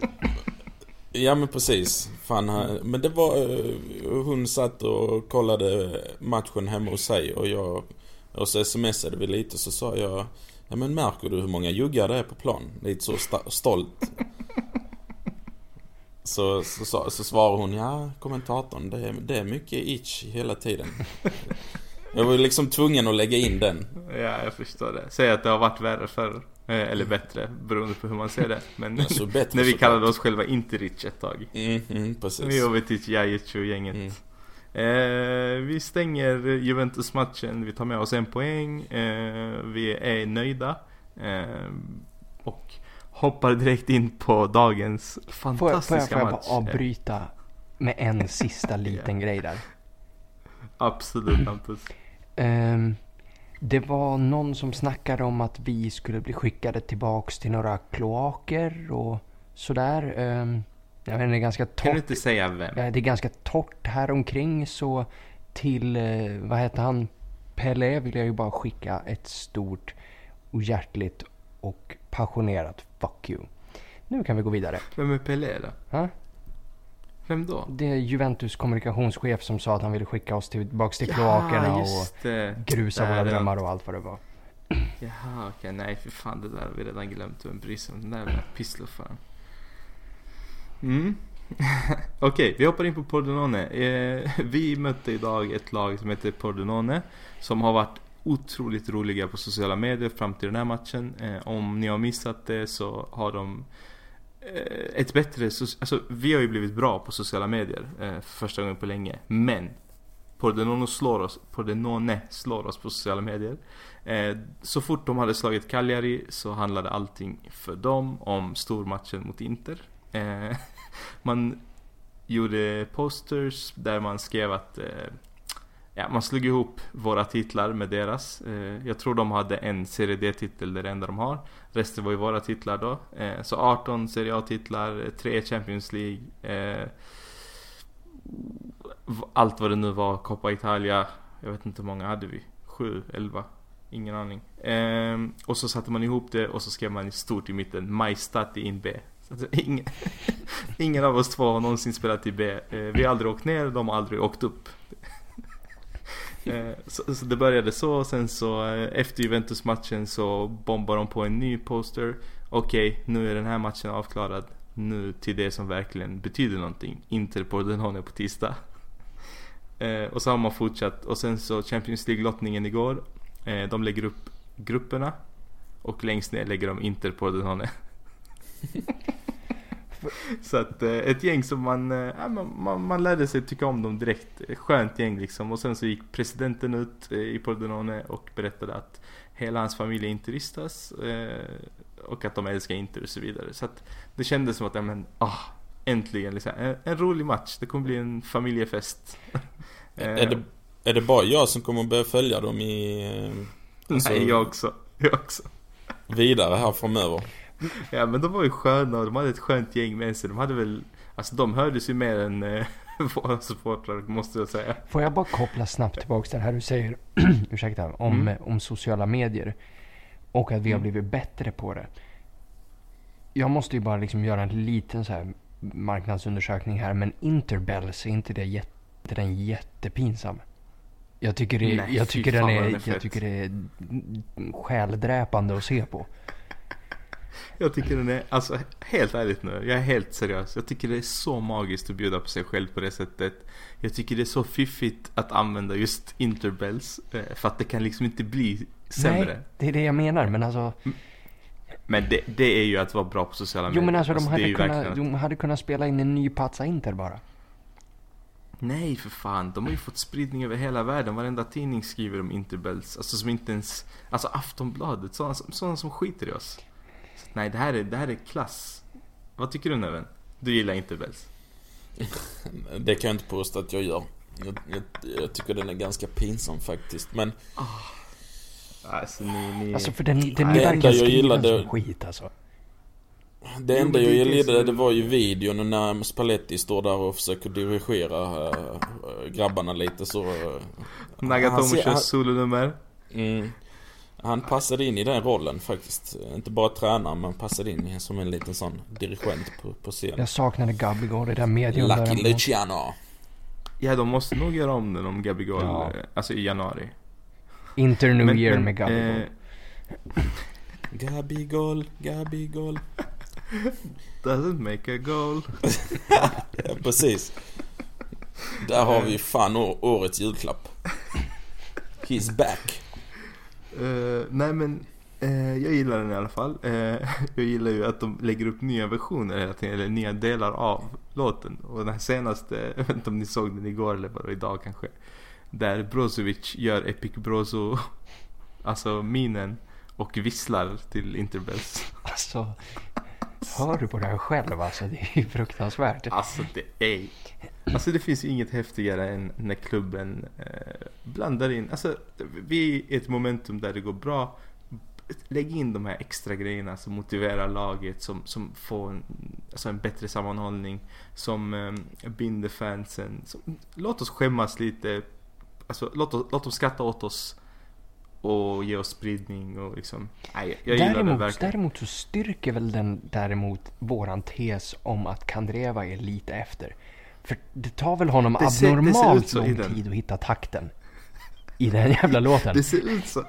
(laughs) Ja men precis. Fan, men det var... Eh, hon satt och kollade matchen hemma hos sig och jag... Och så smsade vi lite så sa jag... Ja men märker du hur många juggar det är på plan? Lite så stolt. (laughs) Så, så, så, så svarade hon, ja kommentatorn, det är, det är mycket itch hela tiden. Jag var ju liksom tvungen att lägga in den. Ja, jag förstår det. Säg att det har varit värre förr. Eh, Eller bättre, beroende på hur man ser det. Men Alltså bättre när vi såklart. kallade oss själva Interic ett tag. Mm, mm, precis. Vi och gänget. Mm. Eh, vi stänger Juventus-matchen. Vi tar med oss en poäng. Eh, vi är nöjda. Eh, och hoppar direkt in på dagens Får jag, får jag, fantastiska får jag bara match. avbryta med en sista (laughs) liten grej där? Absolut Hampus. Ehm, det var någon som snackade om att vi skulle bli skickade tillbaks till några kloaker och sådär. Um, jag vet det är ganska Kan du torrt. inte säga vem? Det är ganska torrt här omkring så till, eh, vad heter han, Pelle vill jag ju bara skicka ett stort och hjärtligt och passionerat fuck you. Nu kan vi gå vidare. Vem är Pelé då? Ha? Vem då? Det är Juventus kommunikationschef som sa att han ville skicka oss tillbaks till kloakerna och det. grusa våra ja. drömmar och allt vad det var. Jaha, okej. Nej, för fan. Det där har vi redan glömt. Vem bryr sig om den där jävla pissluffaren? Mm. (laughs) Okej, vi hoppar in på Pordenone. Eh, vi mötte idag ett lag som heter Pordenone. Som har varit otroligt roliga på sociala medier fram till den här matchen. Eh, om ni har missat det så har de Eh, ett bättre... soci- Alltså, vi har ju blivit bra på sociala medier eh, för första gången på länge. Men Pordenone slår oss, Pordenone slår oss på sociala medier. Eh, så fort de hade slagit Cagliari så handlade allting för dem om stormatchen mot Inter. Eh, (laughs) man gjorde posters där man skrev att eh, Ja, man slog ihop våra titlar med deras. Eh, jag tror de hade en Serie D-titel, det är det enda de har. Resten var ju våra titlar då. Eh, så 18 Serie A-titlar, eh, 3 Champions League. Eh, allt vad det nu var, Coppa Italia. Jag vet inte hur många hade vi? 7, 11? Ingen aning. Ehm, och så satte man ihop det och så skrev man i stort i mitten Majstati in B. (laughs) Ingen, ingen av oss två har någonsin spelat i B. Eh, vi har aldrig åkt ner, de har aldrig åkt upp. Eh, så, så det började så, och sen så eh, efter Juventus-matchen så bombade de på en ny poster. Okej, nu är den här matchen avklarad. Nu till det som verkligen betyder någonting. Inter på på tisdag. (laughs) Eh, och så har man fortsatt och sen så Champions League-lottningen igår. Eh, de lägger upp grupperna. Och längst ner lägger de Inter på (laughs) (laughs) Så att eh, ett gäng som man, eh, man, man, man lärde sig tycka om dem direkt. Skönt gäng liksom. Och sen så gick presidenten ut eh, i Pordenone och berättade att hela hans familj är interistas. Eh, och att de älskar Inter och så vidare. Så att det kändes som att, ja men, ah, äntligen liksom. En, en rolig match. Det kommer bli en familjefest. (laughs) Är det, är det bara jag som kommer börja följa dem i... alltså- Nej, jag också. Jag också. Vidare här framöver? Ja men de var ju sköna och de hade ett skönt gäng med sig. De hade väl, alltså de hördes ju mer än eh, (laughs) våra supportrar måste jag säga. Får jag bara koppla snabbt tillbaka till det här du säger, (clears throat) ursäkta, om, Mm. om sociala medier. Och att vi har Mm. blivit bättre på det. Jag måste ju bara liksom göra en liten så här marknadsundersökning här. Men Interbells, är inte det jätte, den jättepinsam? Jag tycker, det, Nej, jag tycker den är, är jag tycker det är själdräpande att se på. Jag tycker den är, alltså helt ärligt nu, jag är helt seriös. Jag tycker det är så magiskt att bjuda på sig själv på det sättet. Jag tycker det är så fiffigt att använda just interbells. eh, För att det kan liksom inte bli sämre. Nej, det är det jag menar. Men alltså, Men det, det är ju att vara bra på sociala medier. jo men alltså de är hade, kunnat, att- de hade kunnat spela in en ny Pazza Inter bara. Nej för fan, de har ju fått spridning över hela världen. Varenda tidning skriver om interbells. Alltså som inte ens, alltså Aftonbladet, sådana sådana som skiter i oss. Nej, det här, är, det här är klass. Vad tycker du Neven? Du gillar interbells? (laughs) Det kan jag inte påstå att jag gör. Jag, jag, jag tycker den är ganska pinsam faktiskt. Men Alltså ni, ni... Alltså för den, den Nej, är jag gillade- som skit alltså. det enda jag det är det gillade det var ju videon när Spalletti står där och försöker dirigera äh, grabbarna lite så... äh, Nagatomo kör solonummer. Mm. Han passade in i den rollen faktiskt. Inte bara tränare men passade in som en liten sån dirigent på, på scenen. Jag saknade Gabigol i den medion där. Lucky Luciano. Ja, de måste nog göra om den om Gabigol, Ja. eh, alltså i januari. Inter New Men- Year men, med Gabigol. eh, (laughs) Gabigol, Gabigol. Doesn't make a goal. (laughs) Ja, precis. Där har vi fan årets julklapp. He's back. Uh, nej men, uh, jag gillar den i alla fall. Uh, (laughs) jag gillar ju att de lägger upp nya versioner hela tiden, eller nya delar av låten. Och den här senaste, (laughs) jag vet inte om ni såg den igår eller bara idag kanske. Där Brozovic gör Epic Brozo, (laughs) alltså minen, och visslar till Interbells. Alltså, hör du på det här själv alltså? Det är ju fruktansvärt. Alltså det är... Alltså det finns ju inget häftigare än när klubben eh, blandar in... Alltså vi är i ett momentum där det går bra. Lägg in de här extra grejerna som motiverar laget, som, som får en, alltså en bättre sammanhållning, som eh, binder fansen. Som, låt oss skämmas lite. Alltså låt, oss, låt dem skratta åt oss och ge oss spridning och liksom... Nej, jag gillar det Däremot, verkligen. däremot så styrker väl den däremot våran tes om att Kandreva är lite efter. För det tar väl honom Det ser- det abnormalt i lång tid att hitta takten. I den jävla låten. Det ser ut så.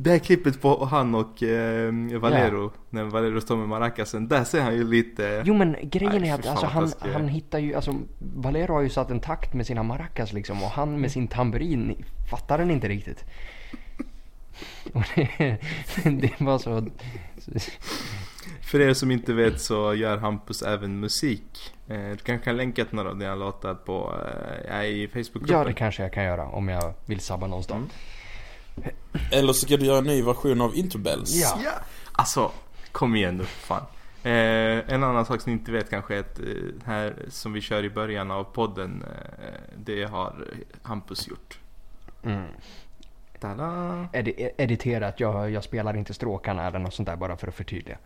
Det här klippet på han och eh, Valero, när Valero står med maracasen, där ser han ju lite... Jo men grejen Nej, är att alltså, han, han hittar ju, alltså Valero har ju satt en takt med sina maracas liksom och han med sin tamburin fattar den inte riktigt. Och det, (laughs) det var så... För er som inte vet så gör Hampus även musik. Eh, du kanske kan länka till några av dina låtar på, eh, i Facebookgruppen. Ja det kanske jag kan göra om jag vill sabba någonstans. Mm. Eller så ska du göra en ny version av Interbells. Ja. Ja, alltså kom igen nu för fan. Eh, en annan sak som ni inte vet kanske är att eh, här som vi kör i början av podden, eh, det har Hampus gjort. Mm. Tada! Edi- editerat, jag, jag spelar inte stråkarna eller något sånt där bara för att förtydliga.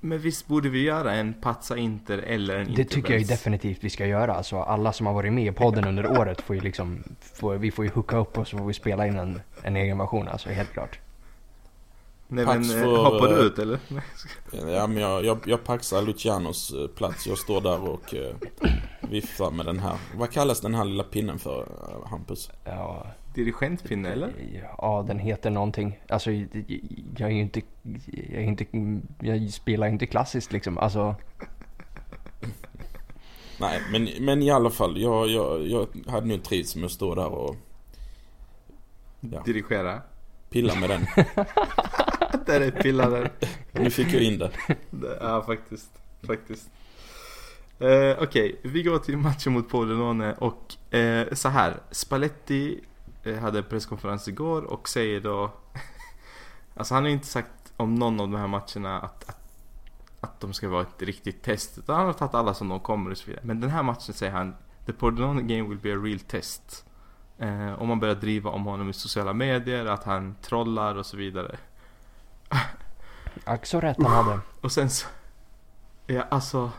Men visst borde vi göra en Patsa Inter eller en Det tycker jag definitivt vi ska göra. Alltså alla som har varit med i podden under året får ju liksom, får, vi får ju hooka upp och så får vi spela in en, en egen version alltså, helt klart. Nej men Pax eh, för, hoppar du ut eller? Ja, men jag, jag, jag paxar Lucianos eh, plats. Jag står där och eh, viftar med den här. Vad kallas den här lilla pinnen för, eh, Hampus? Ja, Dirigentpinne eller? ja den heter någonting. Alltså jag är ju inte, jag är inte, jag spelar ju inte klassiskt liksom. Alltså, (laughs) Nej, men, men i alla fall. Jag, jag, jag hade nog trivts med att stå där och Ja. Dirigera? pilla med den. (laughs) Där är pillaren. (laughs) Nu fick jag in det. Ja, faktiskt. Faktiskt. Eh, Okej, vi går till matchen mot Pordenone och eh, så här. Spalletti hade presskonferens igår och säger då... (laughs) alltså han har inte sagt om någon av de här matcherna att, att, att de ska vara ett riktigt test. Utan han har tagit alla som de kommer och så vidare. Men den här matchen säger han The Pordenone game will be a real test. Eh, och man börjar driva om honom i sociala medier, att han trollar och så vidare. ack så rätt han hade. Och sen så... Ja, alltså...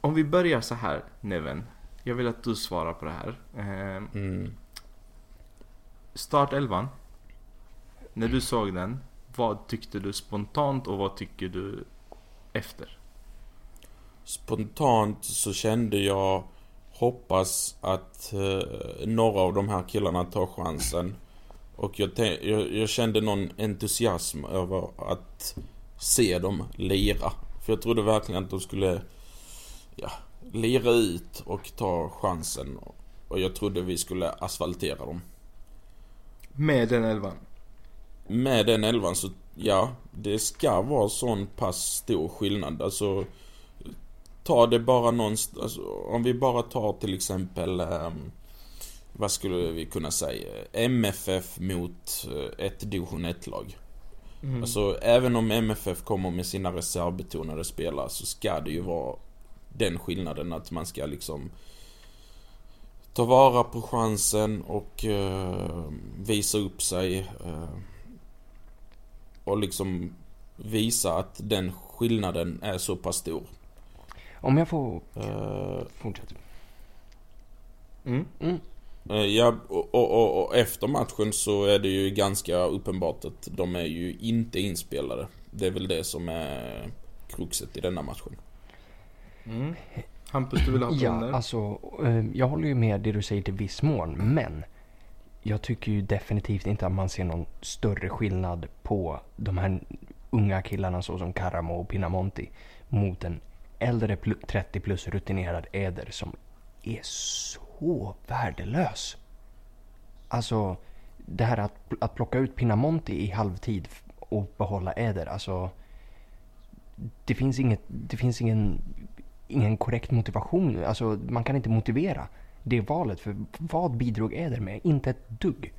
Om vi börjar så här, Neven. Jag vill att du svarar på det här. Eh, Mm startelvan. När du såg den, vad tyckte du spontant och vad tycker du efter? Spontant så kände jag hoppas att eh, några av de här killarna tar chansen. Och jag, jag, jag kände någon entusiasm över att se dem lira. För jag trodde verkligen att de skulle ja, lira ut och ta chansen. Och jag trodde vi skulle asfaltera dem. Med den elvan. Med den elvan så, ja, det ska vara sån pass stor skillnad. Alltså, ta det bara någonstans, alltså, om vi bara tar till exempel, ehm, vad skulle vi kunna säga, MFF mot eh, ett division 1-lag. Mm. Alltså, även om MFF kommer med sina reservbetonade spelare så ska det ju vara den skillnaden att man ska liksom ta vara på chansen och eh, visa upp sig. eh, och liksom visa att den skillnaden är så pass stor. Om jag får Eh, fortsätta. Mm. Mm. eh, ja, och, och, och, och efter matchen så är det ju ganska uppenbart att de är ju inte inspelade. Det är väl det som är kruxet i denna matchen. Mm. Hampus, du vill ha Ja, ja, alltså eh, jag håller ju med det du säger till viss mån, men jag tycker ju definitivt inte att man ser någon större skillnad på de här unga killarna såsom Karamo och Pinamonti mot en äldre pl- 30 plus rutinerad Eder som är så värdelös. Alltså, det här att, att plocka ut Pinamonti i halvtid och behålla Eder, alltså det finns, inget, det finns ingen, ingen korrekt motivation. Alltså, man kan inte motivera det valet. För vad bidrog Eder med? Inte ett dugg.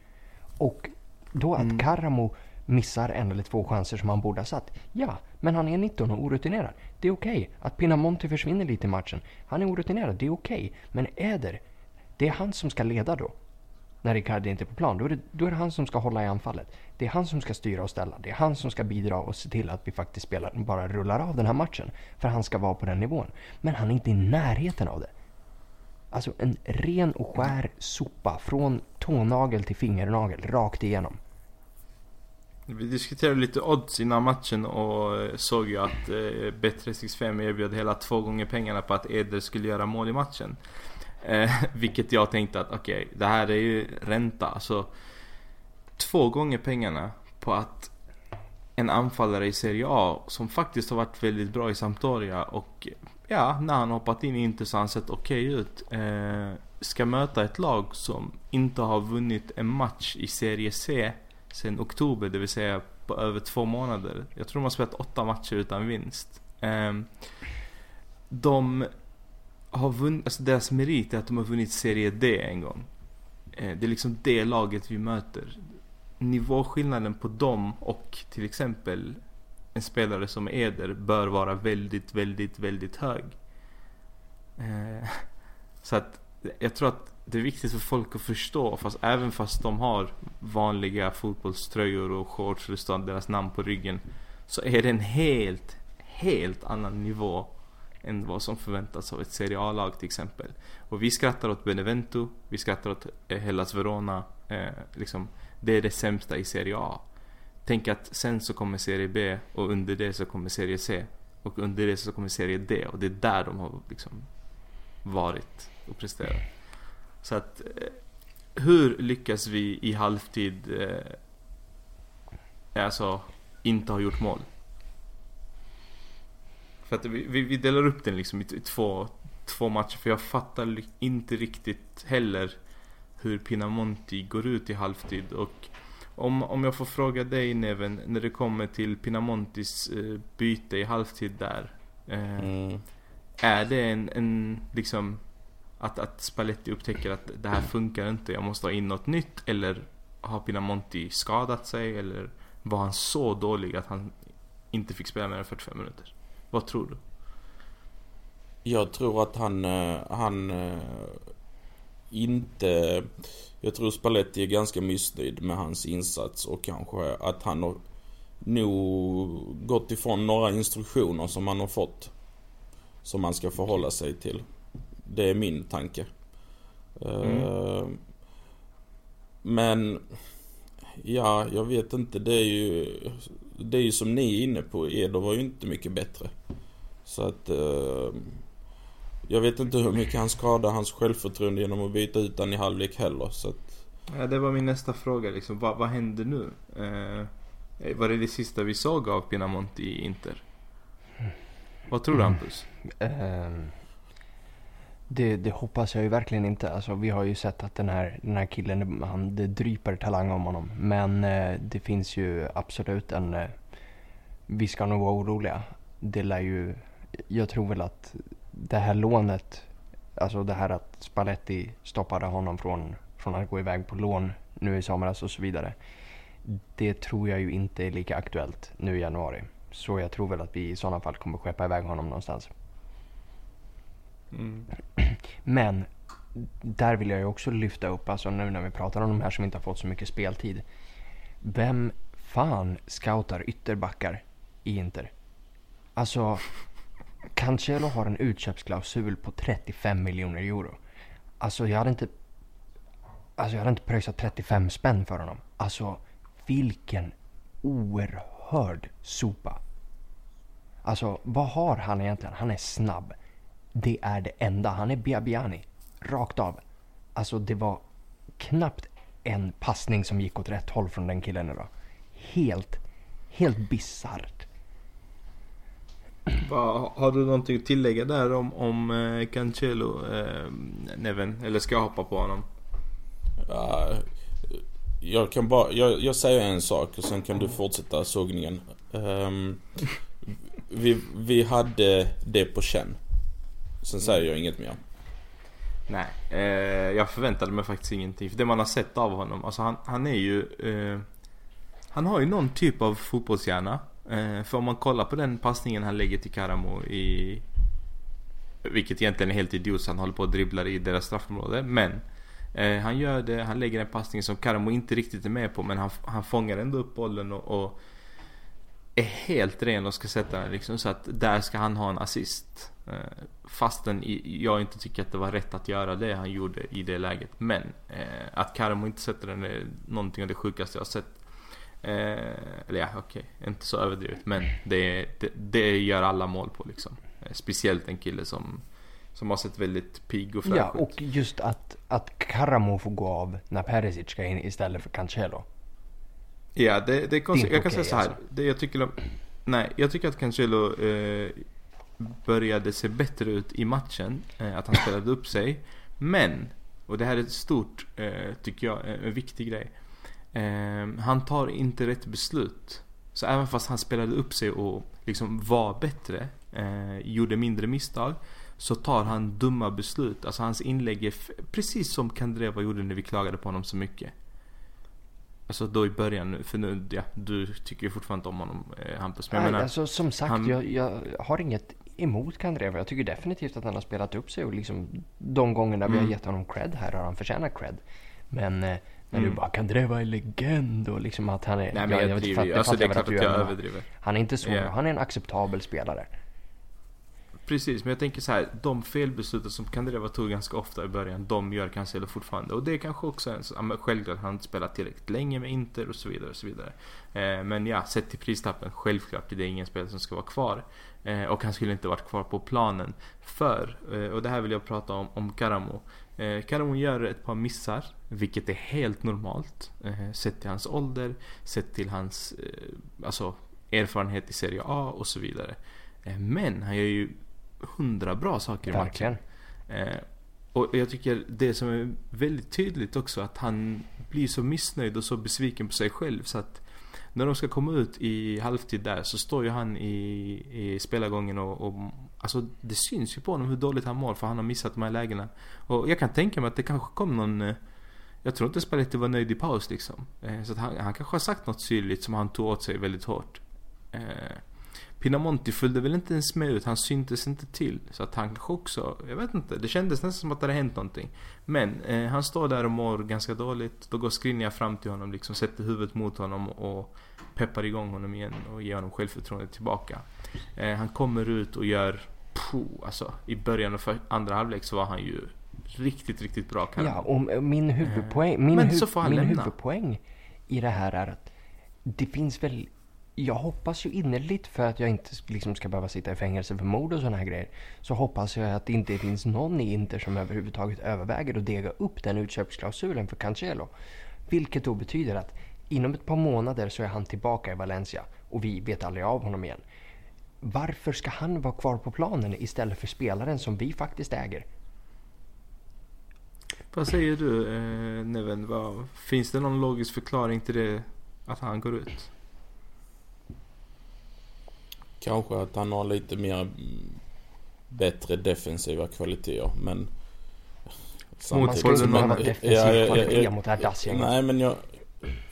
Och då att Mm. Karamo missar en eller två chanser som han borde ha satt. Ja, men han är 19 och orutinerad. Det är okej. Att Pinamonti försvinner lite i matchen. Han är orutinerad, det är okej. Men Eder, det är han som ska leda då. När Icardi inte är på plan. Då är, det, då är det han som ska hålla i anfallet. Det är han som ska styra och ställa. Det är han som ska bidra och se till att vi faktiskt spelar, bara rullar av den här matchen. För han ska vara på den nivån. Men han är inte i närheten av det. Alltså en ren och skär sopa från tånagel till fingernagel rakt igenom. Vi diskuterade lite odds innan matchen och eh, såg ju att eh, Bet365 erbjöd hela två gånger pengarna på att Eder skulle göra mål i matchen. Eh, (laughs) vilket jag tänkte att okej, okay, det här är ju ränta. Alltså två gånger pengarna på att en anfallare i Serie A som faktiskt har varit väldigt bra i Sampdoria och ja, när han hoppat in i Inter så har han sett okej okay ut. Eh, ska möta ett lag som inte har vunnit en match i Serie C sen oktober, det vill säga på över två månader. Jag tror de har spelat åtta matcher utan vinst. Eh, de har vunnit, alltså deras merit är att de har vunnit Serie D en gång. Eh, det är liksom det laget vi möter. Nivåskillnaden på dem och till exempel en spelare som Eder bör vara väldigt, väldigt, väldigt hög. Eh, så att jag tror att det är viktigt för folk att förstå, fast även fast de har vanliga fotbollströjor och shorts och det står deras namn på ryggen, så är det en helt, helt annan nivå än vad som förväntas av ett Serie A-lag till exempel. Och vi skrattar åt Benevento, vi skrattar åt eh, Hellas Verona, eh, liksom, det är det sämsta i Serie A. Tänk att sen så kommer Serie B och under det så kommer Serie C. Och under det så kommer Serie D och det är där de har liksom varit och presterat. Så att eh, hur lyckas vi i halvtid eh, alltså inte ha gjort mål? För att vi, vi delar upp den liksom i två, två matcher för jag fattar inte riktigt heller hur Pinamonti går ut i halvtid och om, om jag får fråga dig Neven, när det kommer till Pinamontis eh, byte i halvtid där. Eh, mm. Är det en, en liksom att, att Spalletti upptäcker att det här funkar inte, jag måste ha in något nytt eller har Pinamonti skadat sig eller var han så dålig att han inte fick spela mer än 45 minuter? Vad tror du? Jag tror att han, eh, han eh, inte jag tror Spalletti är ganska missnöjd med hans insats och kanske att han har nog gått ifrån några instruktioner som han har fått. Som han ska förhålla sig till. Det är min tanke. Mm. Uh, men Ja, jag vet inte. Det är ju Det är ju som ni är inne på. Eder var ju inte mycket bättre. Så att uh, jag vet inte hur mycket han skadar hans självförtroende genom att byta ut den i halvlek heller. Så att... ja, det var min nästa fråga liksom. Vad, vad händer nu? Eh, var det det sista vi såg av Pinamonti i Inter? Vad tror du mm. Hampus? Mm det, det, hoppas jag ju verkligen inte. Alltså, vi har ju sett att den här, den här killen, han, det dryper talang om honom. Men eh, det finns ju absolut en... Eh, vi ska nog vara oroliga. Det lär ju... Jag tror väl att det här lånet, alltså det här att Spalletti stoppade honom från, från att gå iväg på lån nu i somras och så vidare. Det tror jag ju inte är lika aktuellt nu i januari. Så jag tror väl att vi i sådana fall kommer skeppa iväg honom någonstans. Mm. (clears throat) Men där vill jag ju också lyfta upp, alltså nu när vi pratar om de här som inte har fått så mycket speltid. Vem fan scoutar ytterbackar i Inter? Alltså, (laughs) Cancelo har en utköpsklausul på 35 miljoner euro. Alltså jag hade inte... Alltså jag hade inte pröjsat 35 spänn för honom. Alltså vilken oerhörd sopa. Alltså vad har han egentligen? Han är snabb. Det är det enda. Han är Biabiani. Rakt av. Alltså det var knappt en passning som gick åt rätt håll från den killen idag. Helt, helt bisarrt. Har du någonting att tillägga där om, om eh, Cancelo, eh, Neven? Eller ska jag hoppa på honom? Uh, jag kan bara, jag, jag, säger en sak och sen kan du fortsätta sågningen. Um, vi, vi hade det på känn. Sen säger jag inget mer. Nej, eh, jag förväntade mig faktiskt ingenting. För det man har sett av honom, alltså han, han är ju... Eh, han har ju någon typ av fotbollshjärna. Eh, för om man kollar på den passningen han lägger till Karamo i... Vilket egentligen är helt idiot han håller på att dribbla i deras straffområde. Men eh, han gör det, han lägger en passning som Karamo inte riktigt är med på men han, han fångar ändå upp bollen och, och är helt ren och ska sätta den liksom. Så att där ska han ha en assist. Eh, fastän jag inte tycker att det var rätt att göra det han gjorde i det läget. Men eh, att Karamo inte sätter den är någonting av det sjukaste jag sett. Eh, eller ja, okej, okay. inte så överdrivet. Men det, det, det, gör alla mål på liksom. Eh, speciellt en kille som, som har sett väldigt pigg och fräsch Ja, och just att, att Karamo får gå av när Perisic ska in istället för Cancelo. Ja, det, det är konstigt. Jag kan okay, säga så här. Alltså. Det, jag tycker, nej, jag tycker att Cancelo eh, började se bättre ut i matchen. Eh, att han spelade upp sig. Men, och det här är ett stort, eh, tycker jag, en viktig grej. Eh, han tar inte rätt beslut. Så även fast han spelade upp sig och liksom var bättre, eh, gjorde mindre misstag. Så tar han dumma beslut. Alltså hans inlägg är precis som Kandreva gjorde när vi klagade på honom så mycket. Alltså då i början, för nu, ja, du tycker ju fortfarande inte om honom eh, Hampus. Men Nej, menar, alltså som sagt, han... jag, jag har inget emot Kandreva. Jag tycker definitivt att han har spelat upp sig och liksom de gångerna mm. vi har mm. gett honom cred här har han förtjänat cred. Men eh, när mm. du bara Kandreva är legend och liksom att han är... Nej men jag, jag, jag driver ju. Alltså det är klart att jag överdriver. Han är inte så yeah. Han är en acceptabel spelare. Precis, men jag tänker så här, de felbesluten som Kandreva tog ganska ofta i början, de gör Cancelo fortfarande. Och det är kanske också en, ja, självklart han inte spelat tillräckligt länge med Inter och så vidare och så vidare. Eh, men ja, sett till pristappen, självklart det är ingen spelare som ska vara kvar. Eh, och han skulle inte varit kvar på planen. För, eh, och det här vill jag prata om, om Karamo. Eh, Karamo gör ett par missar, vilket är helt normalt. Eh, sett till hans ålder, sett till hans eh, alltså, erfarenhet i Serie A och så vidare. Eh, men han gör ju hundra bra saker i matchen. Eh, och jag tycker det som är väldigt tydligt också att han blir så missnöjd och så besviken på sig själv så att när de ska komma ut i halvtid där så står ju han i, i spelargången och, och Alltså det syns ju på honom hur dåligt han mår för han har missat de här lägena. Och jag kan tänka mig att det kanske kom någon eh, Jag tror inte spelet var nöjd i paus liksom. Eh, så att han, han kanske har sagt något syrligt som han tog åt sig väldigt hårt. Eh, Pinamonti följde väl inte ens med ut, han syntes inte till. Så att han kanske också, jag vet inte, det kändes nästan som att det hade hänt någonting. Men eh, han står där och mår ganska dåligt. Då går Skriniar fram till honom, liksom sätter huvudet mot honom och peppar igång honom igen och ger honom självförtroende tillbaka. Eh, han kommer ut och gör, puh, alltså i början av andra halvlek så var han ju riktigt, riktigt bra. Ja, och min huvudpoäng, eh, min, hu min huvudpoäng i det här är att det finns väl jag hoppas ju innerligt för att jag inte liksom ska behöva sitta i fängelse för mord och sådana här grejer. Så hoppas jag att det inte finns någon i Inter som överhuvudtaget överväger att dega upp den utköpsklausulen för Cancelo. Vilket då betyder att inom ett par månader så är han tillbaka i Valencia och vi vet aldrig av honom igen. Varför ska han vara kvar på planen istället för spelaren som vi faktiskt äger? Vad säger du eh, Neven? Finns det någon logisk förklaring till det att han går ut? Kanske att han har lite mer bättre defensiva kvaliteter men Samtidigt som han har defensiv ja, kvalitet ja, mot det här dassgänget. Nej men jag,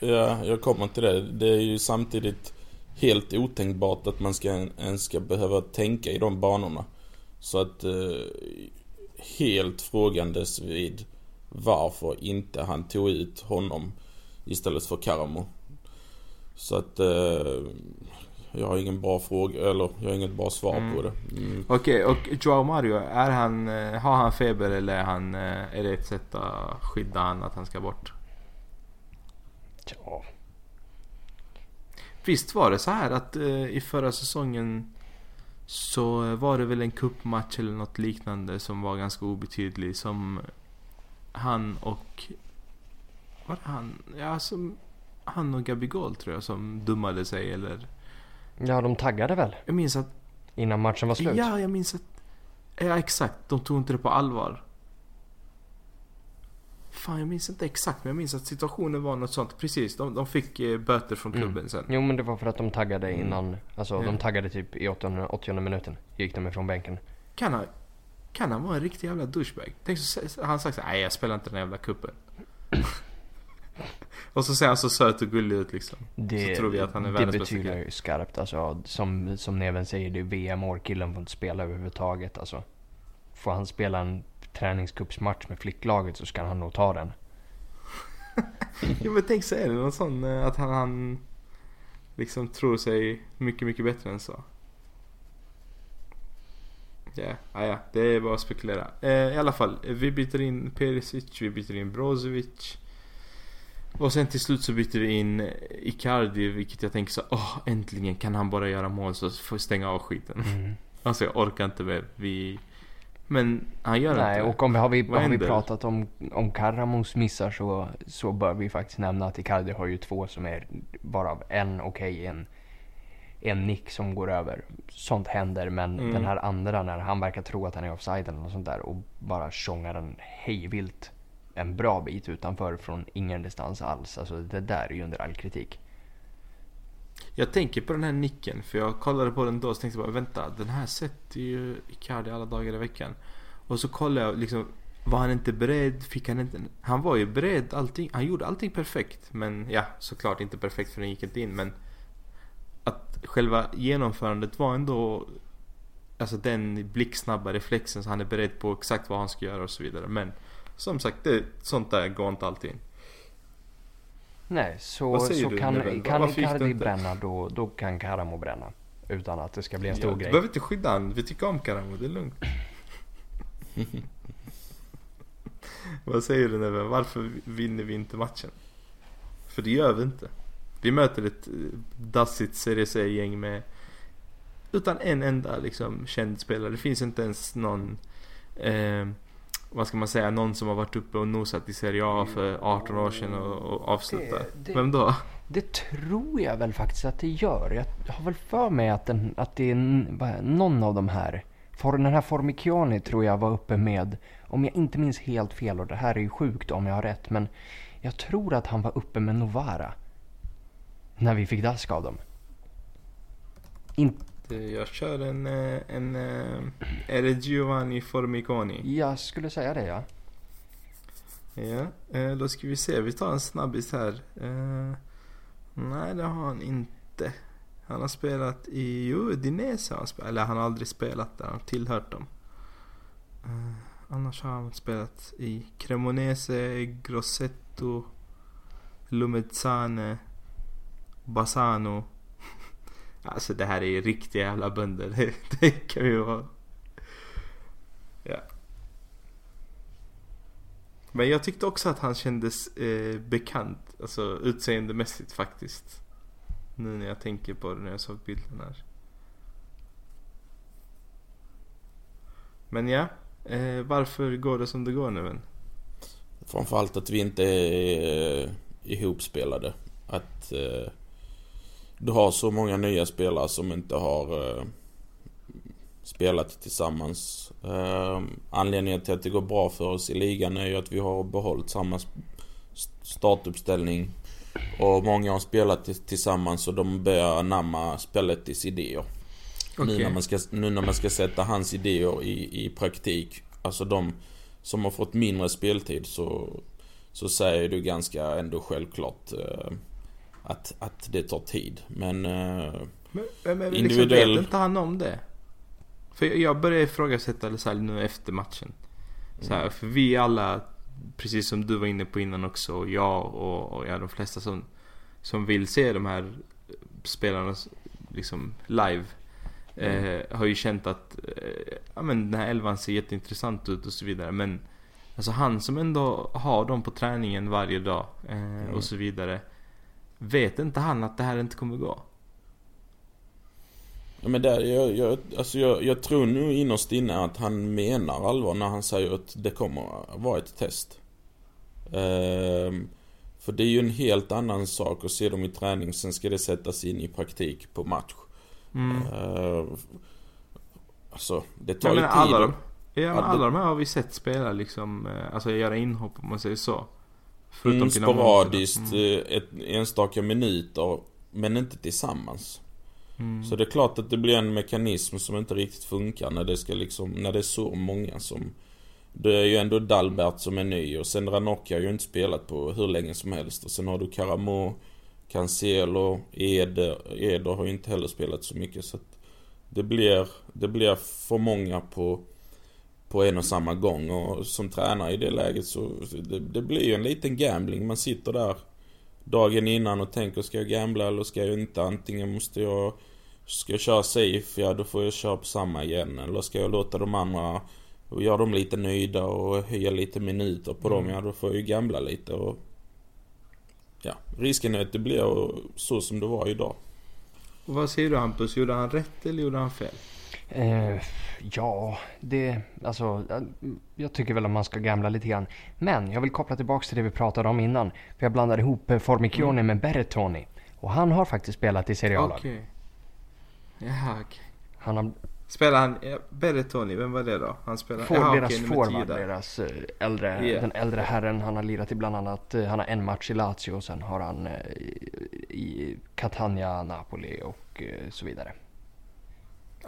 ja, jag kommer till det. Det är ju samtidigt helt otänkbart att man ska, ens ska behöva tänka i de banorna. Så att eh, helt frågandes vid varför inte han tog ut honom istället för Karamo. Så att eh, jag har ingen bra fråga, eller jag har inget bra svar mm. på det. Mm. Okej, okay, och Joao Mario, är han, eh, har han feber eller är, han, eh, är det ett sätt att skydda han att han ska bort? Ja. Visst var det så här att uh, i förra säsongen så var det väl en kuppmatch eller något liknande som var ganska obetydlig som han och var det han? Ja, som han och Gabigol tror jag som dummade sig eller Ja, de taggade väl? Jag minns att... Innan matchen var slut? Ja, jag minns att... Ja, exakt. De tog inte det på allvar. Fan, jag minns inte exakt, men jag minns att situationen var något sånt. Precis, de, de fick eh, böter från mm. klubben mm. sen. Jo, men det var för att de taggade mm. innan. Mm. Alltså, ja. de taggade typ i 80, 80 minuten. Gick de ifrån bänken. Kan han, kan han vara en riktig jävla douchebag? Tänk så, han sagt såhär, nej jag spelar inte den jävla kuppen. (laughs) Och så ser han så söt och gullig ut liksom. Det, så tror vi att han är världens bästa Det betyder ju skarpt alltså. Som, som Neven säger, det är VM-år. Killen får inte spela överhuvudtaget alltså. Får han spela en träningscupsmatch med flicklaget så ska han nog ta den. (laughs) jo men tänk så är det någon sån eh, att han, han liksom tror sig mycket, mycket bättre än så. Ja, yeah, ah, ja, det är bara att spekulera. Eh, I alla fall, vi byter in Perisic, vi byter in Brozovic. Och sen till slut så byter vi in Icardi, vilket jag tänker så åh äntligen kan han bara göra mål så får vi stänga av skiten. Mm. (laughs) Alltså jag orkar inte mer. Vi... Men han gör Nej, inte och om vi har vi, Vad har vi händer? pratat om, om Karamos missar så, så bör vi faktiskt nämna att Icardi har ju två som är bara av en okej, en, en nick som går över. Sånt händer, men Mm. den här andra när han verkar tro att han är offside eller något sånt där och bara tjongar den hejvilt en bra bit utanför från ingen distans alls. Alltså det där är ju under all kritik. Jag tänker på den här nicken, för jag kollade på den då och tänkte bara vänta, den här sätter ju Icardi alla dagar i veckan. Och så kollade jag liksom, var han inte beredd? Fick han inte? Han var ju beredd, allting, han gjorde allting perfekt. Men ja, såklart inte perfekt för den gick inte in. Men att själva genomförandet var ändå Alltså den blixtsnabba reflexen så han är beredd på exakt vad han ska göra och så vidare. Men som sagt, det, sånt där går inte alltid in. Nej, så, så du, kan, Neven? kan Icardi bränna då, då kan Karamo bränna. Utan att det ska bli en stor Ja, du grej. behöver inte skydda han. Vi tycker om Karamo, det är lugnt. (laughs) Vad säger du Neven? Varför vinner vi inte matchen? För det gör vi inte. Vi möter ett eh, dassigt Serie C-gäng med utan en enda liksom känd spelare. Det finns inte ens någon eh, vad ska man säga, någon som har varit uppe och nosat i Serie A för 18 år sedan och, och avslutat. Det- det- Vem då? Det tror jag väl faktiskt att det gör. Jag har väl för mig att, den, att det är någon av de här. Den här Formichioni tror jag var uppe med, om jag inte minns helt fel och det här är ju sjukt om jag har rätt, men jag tror att han var uppe med Novara. När vi fick dask av dem. In, Jag kör en, eh, en, eh, är det Giovanni Formiconi? jag skulle säga det ja. Ja, eh, då ska vi se. Vi tar en snabbis här. Nej, det har han inte. Han har spelat i, jo, Udinese har han spelat. Eller han har aldrig spelat där, han har tillhört dem. Annars har han spelat i Cremonese, Grosseto, Lumezzane, Bassano. Alltså det här är ju riktiga jävla bönder. (laughs) Det, det kan ju vara. Ja. Men jag tyckte också att han kändes eh, bekant, alltså utseendemässigt faktiskt. Nu när jag tänker på det när jag såg bilden här. Men ja, eh, varför går det som det går nu än? Framförallt att vi inte är eh, ihopspelade. Att eh, du har så många nya spelare som inte har eh, spelat tillsammans. Eh, anledningen till att det går bra för oss i ligan är ju att vi har behållit samma startuppställning. Och många har spelat tillsammans och de börjar anamma Spellettis idéer. Nu, Okej. när man ska, nu när man ska sätta hans idéer i, i praktik. Alltså de som har fått mindre speltid så, så säger du ganska ändå självklart eh, att, att det tar tid. Men Men, men, men liksom, Individuell- vet inte han om det? För jag- börjar ifrågasätta det så här nu efter matchen. Så här, för vi alla, precis som du var inne på innan också, och jag och, och ja, de flesta som, som vill se de här spelarna liksom live. Eh, har ju känt att eh, ja, men den här elvan ser jätteintressant ut och så vidare. Men alltså han som ändå har dem på träningen varje dag eh, och så vidare. Vet inte han att det här inte kommer gå? Ja, men där, jag, jag, alltså jag, jag tror nu innerst inne att han menar allvar när han säger att det kommer vara ett test. Ehm, för det är ju en helt annan sak att se dem i träning, sen ska det sättas in i praktik på match. Mm. Ehm, alltså, det tar Jag ju tid. alla de, ja, men Ja, alla de här har vi sett spela liksom, eh, alltså göra inhopp om man säger så. Förutom sporadiskt. Mm. eh, ett enstaka minuter, men inte tillsammans. Mm. Så det är klart att det blir en mekanism som inte riktigt funkar när det ska liksom, när det är så många som Det är ju ändå Dalbert som är ny och sen Ranocchi har ju inte spelat på hur länge som helst och sen har du Karamo Cancelo, Eder, Eder har ju inte heller spelat så mycket så att Det blir, det blir för många på På en och samma gång och som tränare i det läget så det, det blir ju en liten gambling. Man sitter där dagen innan och tänker ska jag gambla eller ska jag inte? Antingen måste jag Ska jag köra safe, ja då får jag köra på samma igen. Eller ska jag låta de andra och göra dem lite nöjda och höja lite minuter på dem, ja då får jag ju gambla lite och ja, risken är att det blir så som det var idag. Och vad säger du Hampus? Gjorde han rätt eller gjorde han fel? Eh, ja, det, alltså, jag tycker väl att man ska gamla lite grann. Men jag vill koppla tillbaka till det vi pratade om innan. För jag blandade ihop eh, Formichione mm. med Bertoni. Och han har faktiskt spelat i Serie A. Okej. Okay. Okej. Okay. Han har... Spelar han, ja, Bertoni, vem var det då? Han spelar... For, Jaha, deras okay, forward, deras eh, äldre, yeah. den äldre herren. Han har lirat i bland annat, eh, han har en match i Lazio och sen har han i Catania, Napoli och så vidare.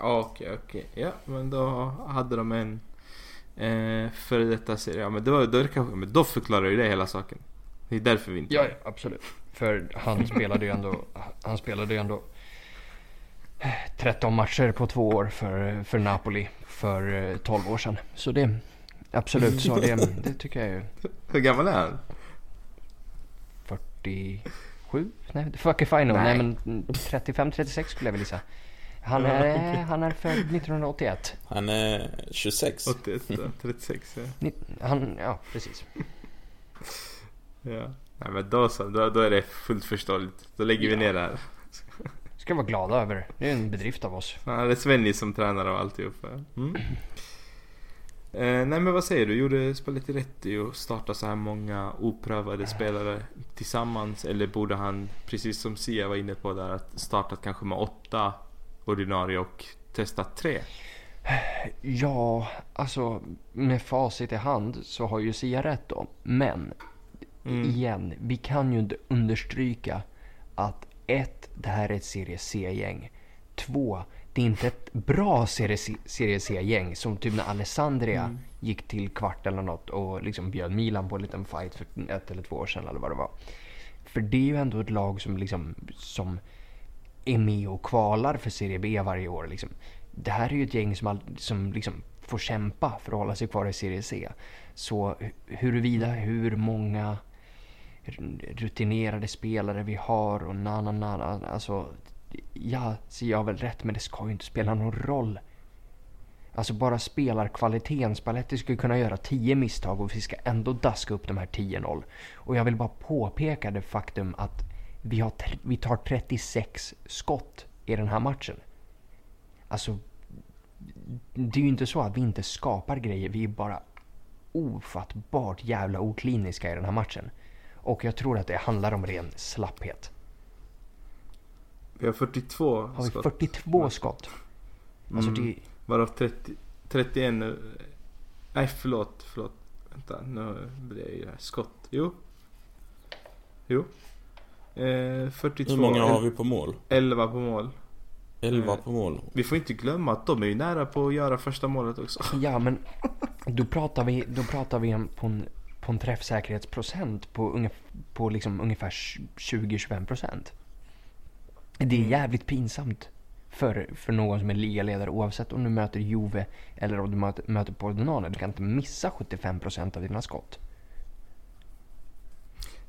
Okej, okay, okej. Okay. Ja, men då hade de en eh, före detta serie. Ja, men det var, då, kanske, men då förklarar ju det hela saken. Det är därför vi inte... Ja, ja absolut. För han spelade ju ändå, han spelade ju ändå 13 matcher på två år för, för Napoli för 12 eh, år sedan. Så det, absolut, så det, det tycker jag ju. Hur gammal är han? 47? Nej, fuck if I know. Nej, Nej men 35-36 skulle jag vilja gissa. Han är, han är född 1981. Han är 26. 81, 36 ja. Han, ja, precis. ja. Nej men då så, då, då är det fullt förståeligt. Då lägger ja. vi ner det här. Ska vara glada över det. Det är en bedrift av oss. Ja, det är Svenny som tränar och alltihop. Mm. Eh, nej men vad säger du? Gjorde Spalletti rätt i att starta så här många oprövade spelare tillsammans? Eller borde han, precis som Sia var inne på där, att startat kanske med åtta ordinarie och testat tre? Ja, alltså med facit i hand så har ju Sia rätt då. Men mm. igen, vi kan ju inte understryka att ett, det här är ett serie C-gäng. Två, det är inte ett bra serie C-gäng som typ när Alessandria mm. gick till kvart eller något och liksom bjöd Milan på en liten fight för ett eller två år sedan eller vad det var. För det är ju ändå ett lag som liksom som är med och kvalar för Serie B varje år. Liksom. Det här är ju ett gäng som, all, som liksom får kämpa för att hålla sig kvar i Serie C. Så huruvida hur många rutinerade spelare vi har och na-na-na-na, alltså ja, ser jag har väl rätt men det ska ju inte spela någon roll. Alltså bara spelarkvaliteten. Spalletti skulle kunna göra 10 misstag och vi ska ändå daska upp de här 10-0. Och jag vill bara påpeka det faktum att vi, har, vi tar 36 skott i den här matchen. Alltså, det är ju inte så att vi inte skapar grejer. Vi är bara ofattbart jävla okliniska i den här matchen. Och jag tror att det handlar om ren slapphet. Vi har 42 Har vi 42 skott? Alltså mm. det... Varav 30, 31 Nej förlåt, förlåt. Vänta, nu blir jag ju. Skott. Jo. Jo. Eh, 42. Hur många har vi på mål? 11 på mål. 11 eh, på mål. Vi får inte glömma att de är ju nära på att göra första målet också. (laughs) Ja men då pratar vi, då pratar vi på en, på en träffsäkerhetsprocent på, ungef på liksom ungefär 20-25%. Det är mm. jävligt pinsamt för, för någon som är ligaledare oavsett om du möter Juve eller om du möter, möter Pordenone. Du kan inte missa 75% av dina skott.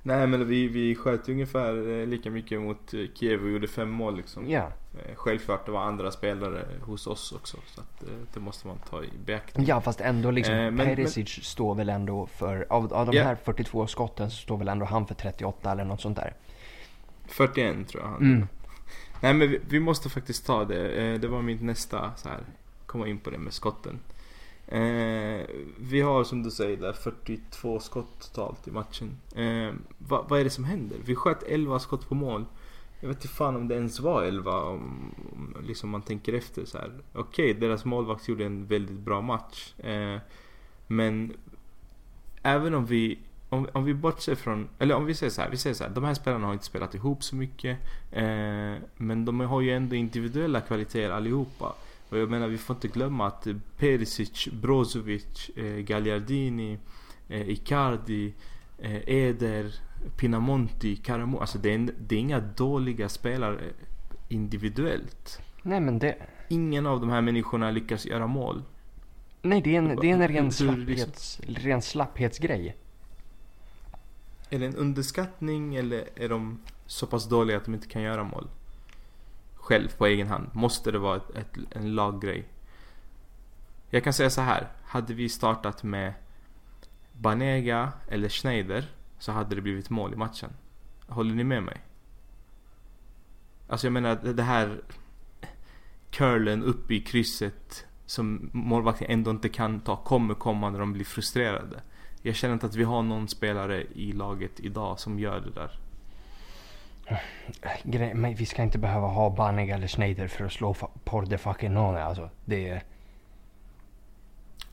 Nej men vi, vi sköt ungefär eh, lika mycket mot eh, Kiev och gjorde fem mål liksom. Ja. Eh, självklart det var andra spelare hos oss också. Så att det måste man ta i beaktning. Ja fast ändå liksom eh, men, Perisic men... står väl ändå för, av, av de yeah. här 42 skotten så står väl ändå han för 38 eller något sånt där. 41 tror jag han. Mm. Nej men vi, vi, måste faktiskt ta det. Det var mitt nästa så här komma in på det med skotten. Eh, vi har som du säger där 42 skott totalt i matchen. Eh, vad, vad är det som händer? Vi sköt 11 skott på mål. Jag vet inte fan om det ens var 11 om, om liksom man tänker efter så här. Okej, okay, deras målvakt gjorde en väldigt bra match. Eh, men även om vi om, om vi bortser från, eller om vi säger så här, vi säger så här, de här spelarna har inte spelat ihop så mycket. Eh, men de har ju ändå individuella kvaliteter allihopa. Och jag menar vi får inte glömma att Perisic, Brozovic, eh, Gagliardini, eh, Icardi, eh, Eder, Pinamonti, Karamo. Alltså det är, det är inga dåliga spelare individuellt. Nej men det... Ingen av de här människorna lyckas göra mål. Nej det är en, det är en ren, slapphets, ren slapphetsgrej. Är det en underskattning eller är de så pass dåliga att de inte kan göra mål? Själv på egen hand? Måste det vara ett, ett, en laggrej? Jag kan säga så här. Hade vi startat med Banega eller Schneider så hade det blivit mål i matchen. Håller ni med mig? Alltså jag menar det här curlen uppe i krysset som målvakten ändå inte kan ta kommer komma när de blir frustrerade. Jag känner inte att vi har någon spelare i laget idag som gör det där. Grej, men vi ska inte behöva ha Banega eller Schneider för att slå Porde fucking None. Alltså, det är...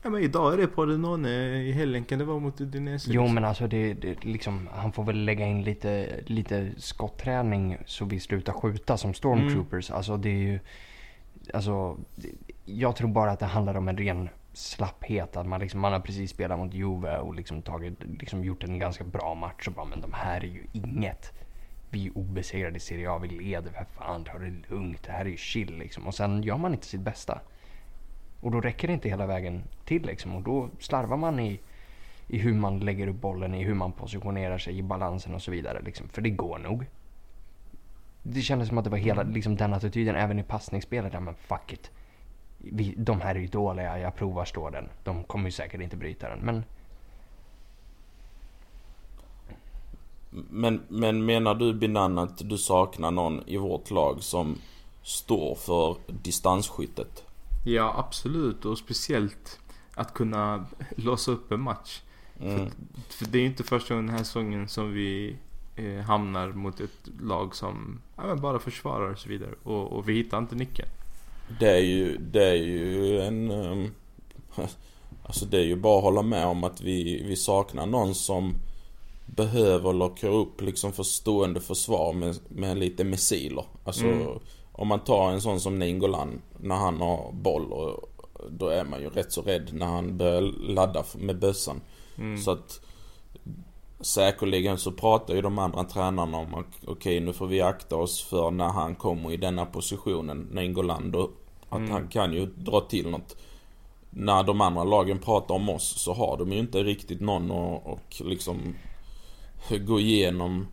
Ja men idag är det Pordenone i helgen, det var mot Udinese. Jo men alltså det, det liksom, han får väl lägga in lite, lite skotträning så vi slutar skjuta som stormtroopers. Mm. Alltså det är ju, alltså jag tror bara att det handlar om en ren slapphet. Att man, liksom, man har precis spelat mot Juve och liksom tagit, liksom gjort en ganska bra match och bara men de här är ju inget. Vi är obesegrade i Serie A, vi leder, för fan ta det lugnt, det här är ju chill liksom. Och sen gör man inte sitt bästa. Och då räcker det inte hela vägen till liksom. Och då slarvar man i, i hur man lägger upp bollen, i hur man positionerar sig, i balansen och så vidare. Liksom. För det går nog. Det kändes som att det var hela liksom, den attityden även i passningsspelet. Ja, men fuck it. Vi, de här är ju dåliga, jag provar stå den. De kommer ju säkert inte bryta den. Men Men, men menar du Binan att du saknar någon i vårt lag som står för distansskyttet? Ja, absolut. Och speciellt att kunna låsa upp en match. Mm. För, för, det är ju inte första gången den här säsongen som vi eh, hamnar mot ett lag som ja, bara försvarar och så vidare. Och, och, vi hittar inte nyckeln. Det är ju, det är ju en... Um, (laughs) alltså det är ju bara att hålla med om att vi, vi saknar någon som behöver locka upp liksom förstående försvar med, med lite missiler. Alltså mm. om man tar en sån som Ningolan när han har boll och då är man ju rätt så rädd när han börjar ladda med bössan. Mm. Så att säkerligen så pratar ju de andra tränarna om att okej okay, nu får vi akta oss för när han kommer i denna positionen, Ningolan då. Att mm. han kan ju dra till något. När de andra lagen pratar om oss så har de ju inte riktigt någon och, och liksom gå igenom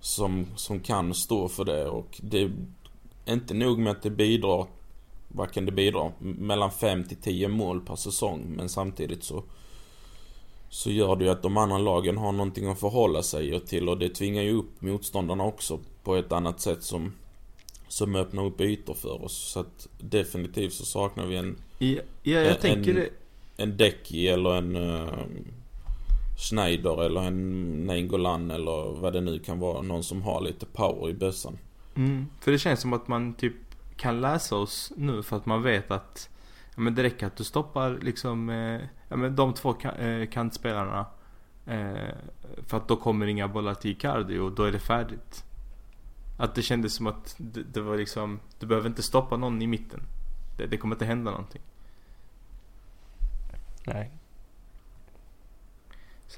som, som kan stå för det och det är inte nog med att det bidrar vad kan det bidra? Mellan 5 till 10 mål per säsong men samtidigt så så gör det ju att de andra lagen har någonting att förhålla sig till och det tvingar ju upp motståndarna också på ett annat sätt som som öppnar upp ytor för oss. Så att definitivt så saknar vi en... Ja, ja jag en, tänker det. En Däcki eller en... Schneider eller en Nainggolan eller vad det nu kan vara. Någon som har lite power i bössan. Mm, för det känns som att man typ kan läsa oss nu för att man vet att ja, men det räcker att du stoppar liksom eh, ja, men de två eh, kantspelarna. Eh, för att då kommer inga bollar till Icardi och då är det färdigt. Att det kändes som att det, det var liksom, du behöver inte stoppa någon i mitten. Det, det kommer inte hända någonting. Nej,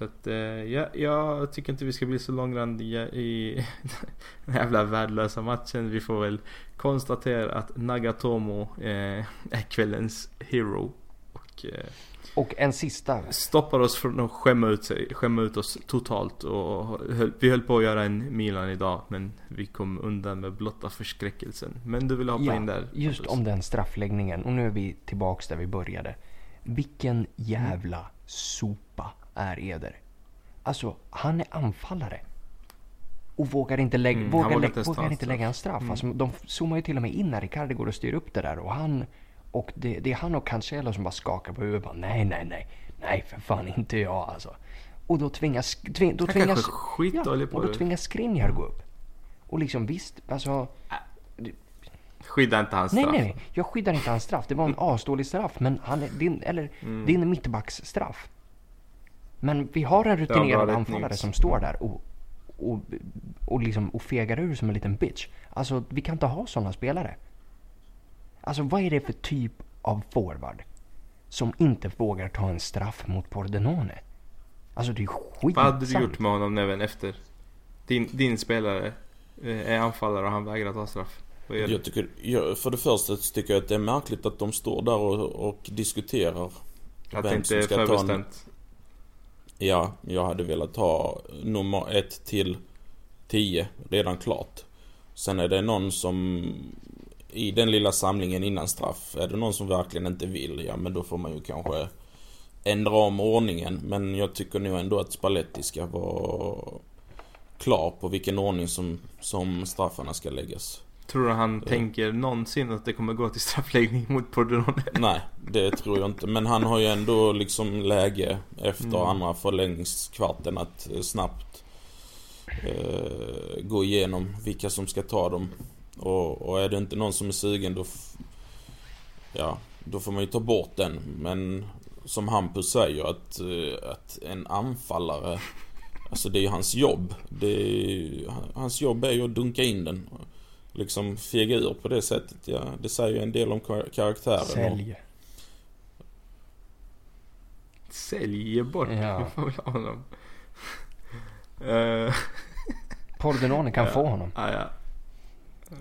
så att, eh, ja, jag tycker inte vi ska bli så långrandiga i (laughs) den jävla värdelösa matchen. Vi får väl konstatera att Nagatomo eh, är kvällens hero. Och, eh, och en sista. Stoppar oss från att skämma ut, sig, skämma ut oss totalt. Och höll, vi höll på att göra en Milan idag men vi kom undan med blotta förskräckelsen. Men du vill hoppa ja, in där? just om den straffläggningen. Och nu är vi tillbaks där vi började. Vilken jävla sopa är Eder. Alltså, han är anfallare. Och vågar inte, lägga, mm, vågar, lä vågar inte lägga en straff. Mm. Alltså, de zoomar ju till och med in när Ricardo går och styr upp det där. Och han och det, det är han och Cancelo som bara skakar på huvudet. Bara, nej, nej, nej. Nej, för fan inte jag alltså. Och då tvingas... Tving, då tvingas ja, och då tvingas Skriniar gå upp. Och liksom visst, alltså... Äh, skydda inte hans straff. Nej, nej, jag skyddar inte hans straff. Det var en (laughs) asdålig straff. Men han är din, eller mm. din mittbacksstraff. Men vi har en rutinerad anfallare som står där och, och, och, liksom, och fegar ur som en liten bitch. Alltså, vi kan inte ha sådana spelare. Alltså, vad är det för typ av forward som inte vågar ta en straff mot Pordenone? Alltså, det är skitsamt. Vad hade du gjort med honom även efter? Din, din spelare eh, är anfallare och han vägrar ta straff. Jag tycker, jag, för det första tycker jag att det är märkligt att de står där och, och diskuterar. Att det inte är förbestämt. Ja, jag hade velat ha nummer 1 till 10 redan klart. Sen är det någon som i den lilla samlingen innan straff, är det någon som verkligen inte vill, ja men då får man ju kanske ändra om ordningen. Men jag tycker nog ändå att Spalletti ska vara klar på vilken ordning som, som straffarna ska läggas. Tror du han tänker någonsin att det kommer gå till straffläggning mot Pordenone? (laughs) Nej, det tror jag inte. Men han har ju ändå liksom läge efter Mm. andra förlängningskvarten att eh, snabbt eh, gå igenom vilka som ska ta dem. Och, och är det inte någon som är sugen då... Ja, då får man ju ta bort den. Men som Hampus säger att, eh, att en anfallare Alltså det är ju hans jobb. Det är, hans jobb är ju att dunka in den. Liksom fega ur på det sättet. Ja, det säger ju en del om kar- karaktären. och- Sälj. Sälj bort. Ja. Vi får väl ha honom. (laughs) Eh, Pordenone kan Ja. få honom. ah, ja.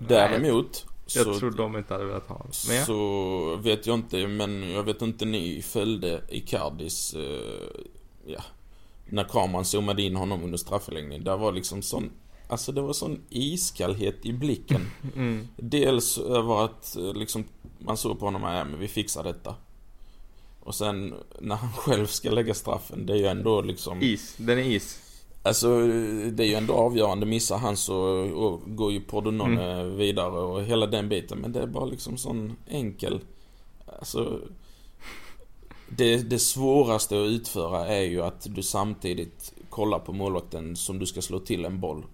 Däremot Jag så, tror de inte hade velat ha honom. Men ja. så vet jag inte, men jag vet inte ni följde Icardis, eh, ja, när kameran zoomade in honom under strafförlängningen. Där var liksom sån, alltså det var sån iskallhet i blicken. (laughs) Mm. Dels över att eh, liksom, man såg på honom, ja men vi fixar detta. Och sen när han själv ska lägga straffen, det är ju ändå liksom... Is. Den är is. Alltså det är ju ändå avgörande. Missar han så och går ju Pordenone vidare och hela den biten. Men det är bara liksom sån enkel... Alltså... Det, det svåraste att utföra är ju att du samtidigt kollar på målvakten som du ska slå till en boll.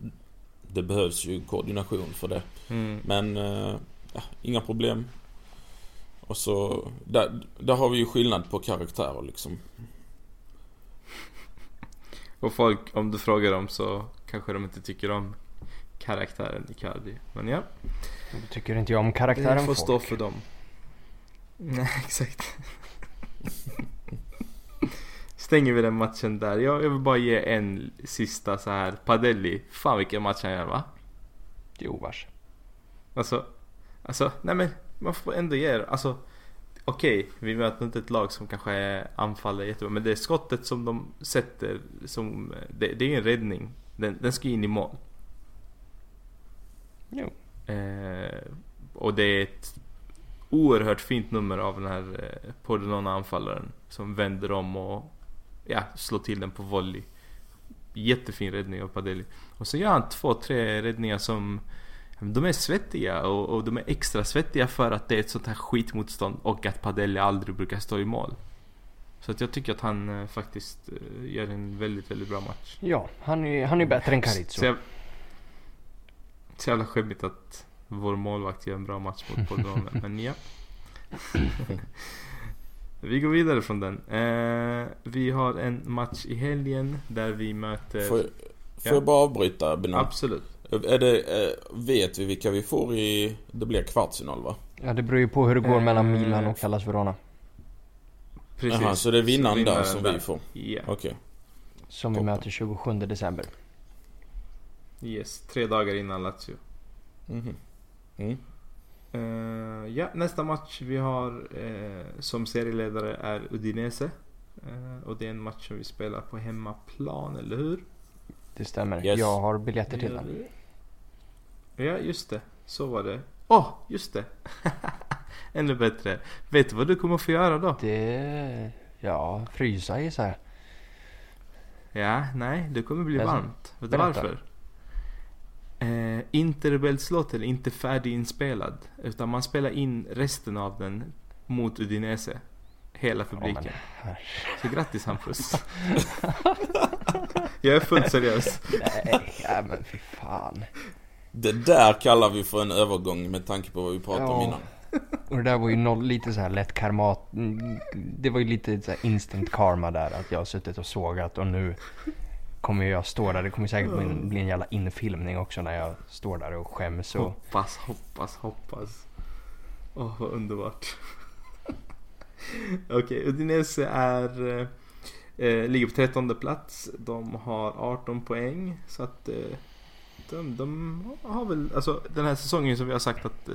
Det behövs ju koordination för det. Mm. Men, eh, ja, inga problem. Och så, där, där har vi ju skillnad på karaktärer liksom. Och folk, om du frågar dem så kanske de inte tycker om karaktären Icardi. Men ja, Då tycker inte jag om det karaktären får folk. stå för dem. Nej, (laughs) exakt. Stänger vi den matchen där. Jag, jag vill bara ge en sista så här. Padelli. Fan vilken match han gör va? Jo vars. Alltså, alltså, nej men man får ändå ge det. Alltså, okej, vi möter inte ett lag som kanske är anfaller jättebra. Men det är skottet som de sätter som, det, det är en räddning. Den, den ska in i mål. Jo. Eh, och det är ett oerhört fint nummer av den här eh, Pordenone anfallaren. Som vänder om och ja, slår till den på volley. Jättefin räddning av Padelli. Och så gör han två, tre räddningar som de är svettiga och, och de är extra svettiga för att det är ett sånt här skitmotstånd och att Padelli aldrig brukar stå i mål. Så att jag tycker att han eh, faktiskt eh, gör en väldigt, väldigt bra match. Ja, han är, han är bättre än Så, Carizzo. jag, så jävla skämmigt att vår målvakt gör en bra match mot (laughs) Podrone, men ja. Vi går vidare från den. Eh, vi har en match i helgen där vi möter... Får, jag- får Ja. jag bara avbryta Benan? Absolut. Är det, eh, vet vi vilka vi får i, det blir kvartsfinal va? Ja, det beror ju på hur det går Eh, mellan Milan och Hellas Verona. Precis. Jaha, så det är vinnaren där som där. vi får? Ja. Okej. Som vi toppen. möter 27 december. Yes, tre dagar innan Lazio. Mhm. Mm. Eh, ja, nästa match vi har eh, som serieledare är Udinese. Eh, och det är en match som vi spelar på hemmaplan, eller hur? Det stämmer. Yes. Jag har biljetter till den. Ja, just det. Så var det. Åh, oh, just det. (laughs) Ännu bättre. Vet du vad du kommer få göra då? Det... Ja, frysa gissar jag. Ja, nej, det kommer bli Jaså? varmt. Vet du varför? Eh, Interbeltslåten är inte färdiginspelad. Utan man spelar in resten av den mot Udinese. Hela publiken. Herre- Så grattis Hampus. (laughs) Jag är fullt seriös. Nej, ja, men fy fan. Det där kallar vi för en övergång med tanke på vad vi pratade om Ja. innan. Och det där var ju noll, lite så här lätt karmat. mm, Det var ju lite så här instant karma där. Att jag har suttit och sågat och nu kommer jag stå där. Det kommer säkert bli en, bli en jävla infilmning också när jag står där och skäms och... Hoppas, hoppas, hoppas. Åh, vad underbart. (laughs) Okej, Udinese är... Eh, eh, ligger på 13 plats. De har 18 poäng. Så att... Eh, de, de har väl... Alltså den här säsongen som vi har sagt att... Eh,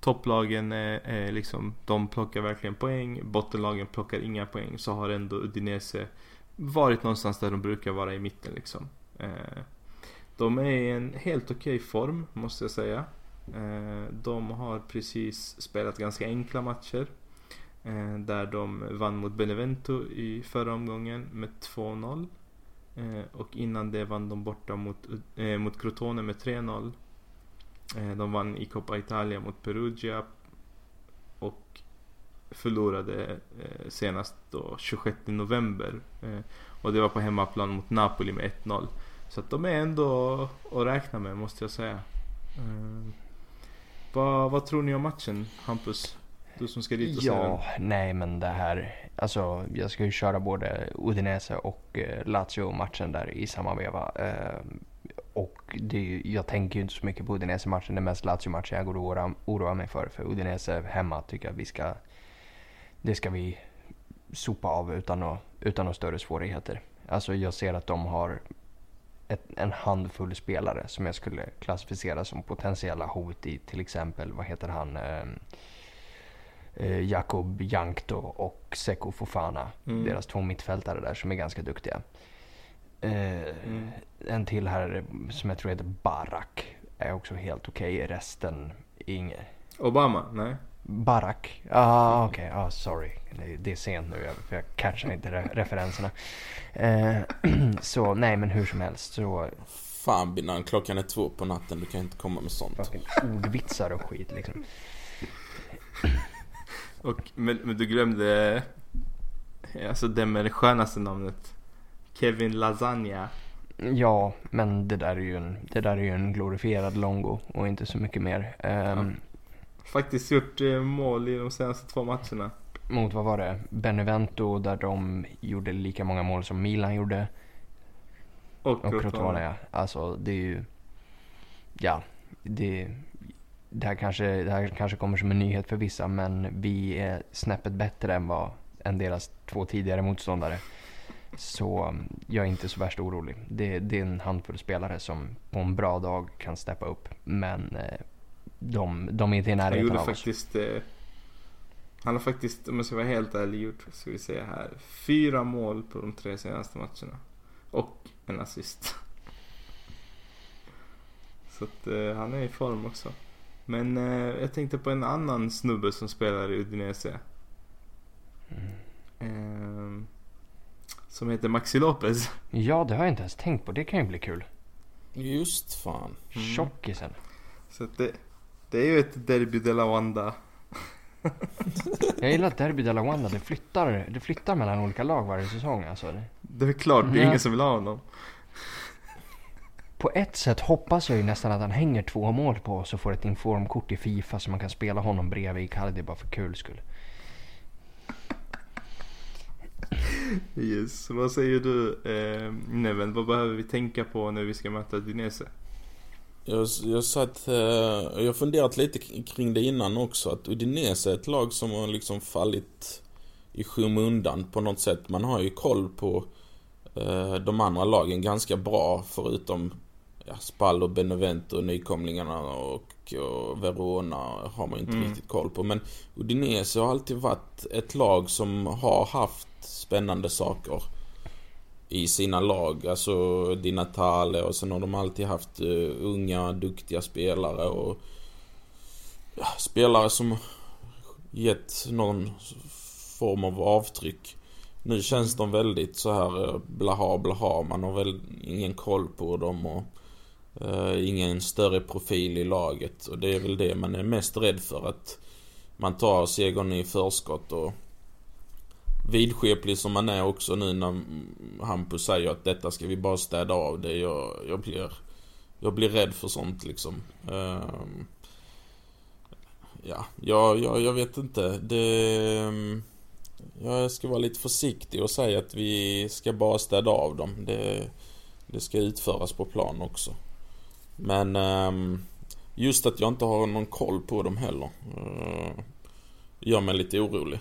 topplagen är, är liksom... De plockar verkligen poäng. Bottenlagen plockar inga poäng. Så har ändå Udinese varit någonstans där de brukar vara i mitten liksom. Eh, de är i en helt okej form, måste jag säga. Eh, de har precis spelat ganska enkla matcher. Eh, där de vann mot Benevento i förra omgången med 2-0. Och innan det vann de borta mot, mot Crotone med 3-0. De vann i Coppa Italia mot Perugia. Förlorade eh, senast då 26 november. Eh, och det var på hemmaplan mot Napoli med 1-0. Så att de är ändå att räkna med måste jag säga. Eh, vad, vad tror ni om matchen Hampus? Du som ska dit och se den. Ja, nej men det här. Alltså jag ska ju köra både Udinese och Lazio-matchen där i samma veva. Och det, jag tänker ju inte så mycket på Udinese-matchen. Det är mest Lazio-matchen jag går och oroar mig för. För Udinese hemma tycker jag vi ska... Det ska vi sopa av utan, att, utan några större svårigheter. Alltså jag ser att de har ett, en handfull spelare som jag skulle klassificera som potentiella hot i till exempel, vad heter han? Eh, eh, Jakob Jankto och Seko Fofana. Mm. Deras två mittfältare där som är ganska duktiga. Eh, Mm. En till här som jag tror heter Barak är också helt okej. Resten inget. Obama? Nej. Barak? Ah, okej. Ah, sorry. Det, det är sent nu jag- för jag catchar inte re referenserna. Eh, (clears throat) så nej men hur som helst så Fan Binan, klockan är två på natten. Du kan inte komma med sånt. fucking ordvitsar och skit liksom. (laughs) Och, men, men du glömde Alltså den med det skönaste namnet Kevin Lasagna Ja, men det där är ju en, det där är ju en glorifierad longo och inte så mycket mer. Ehm, Faktiskt gjort eh, mål i de senaste två matcherna Mot vad var det? Benevento där de gjorde lika många mål som Milan gjorde. Och, Och Crotone. Ja. Alltså det är ju... Ja, det... Det här, kanske, det här kanske kommer som en nyhet för vissa men vi är snäppet bättre än, vad, än deras två tidigare motståndare. Så um, jag är inte så värst orolig. Det, det är en handfull spelare som på en bra dag kan steppa upp. Men eh, de, de är inte i Han närheten gjorde av oss. faktiskt eh, Han har faktiskt, om jag ska vara helt ärlig, gjort, ska vi se här Fyra mål på de tre senaste matcherna Och en assist Så att eh, han är i form också Men eh, jag tänkte på en annan snubbe som spelar i Udinese eh, Som heter Maxi Lopez Ja, det har jag inte ens tänkt på. Det kan ju bli kul. Just fan. Mm. Tjockisen. Så att det, det är ju ett derby de la Wanda Jag gillar att Derby de la Wanda, det flyttar, det flyttar mellan olika lag varje säsong alltså. Det är klart, det är ingen som vill ha honom På ett sätt hoppas jag ju nästan att han hänger två mål på oss och får ett informkort i Fifa så man kan spela honom bredvid Icardi bara för kul skull. Yes, vad säger du eh, Neven? Vad behöver vi tänka på när vi ska möta Dinese? Jag, jag satt, eh, jag funderat lite kring det innan också. Att Udinese är ett lag som har liksom fallit i skymundan på något sätt. Man har ju koll på eh, de andra lagen ganska bra förutom ja, och Benevento, nykomlingarna och, och Verona har man ju inte Mm. riktigt koll på. Men Udinese har alltid varit ett lag som har haft spännande saker i sina lag. Alltså Di Natale och sen har de alltid haft uh, unga, duktiga spelare och ja, spelare som gett någon form av avtryck. Nu känns de väldigt så här eh, blaha blaha. Man har väl ingen koll på dem och uh, ingen större profil i laget. Och det är väl det man är mest rädd för att man tar segern i förskott och vidskeplig som man är också nu när Hampus säger att detta ska vi bara städa av det. Jag, jag blir jag blir rädd för sånt liksom. Ehm, ja, jag, jag, jag vet inte. Det, jag ska vara lite försiktig och säga att vi ska bara städa av dem. Det, det ska utföras på plan också. Men ehm, just att jag inte har någon koll på dem heller. Uh, gör mig lite orolig.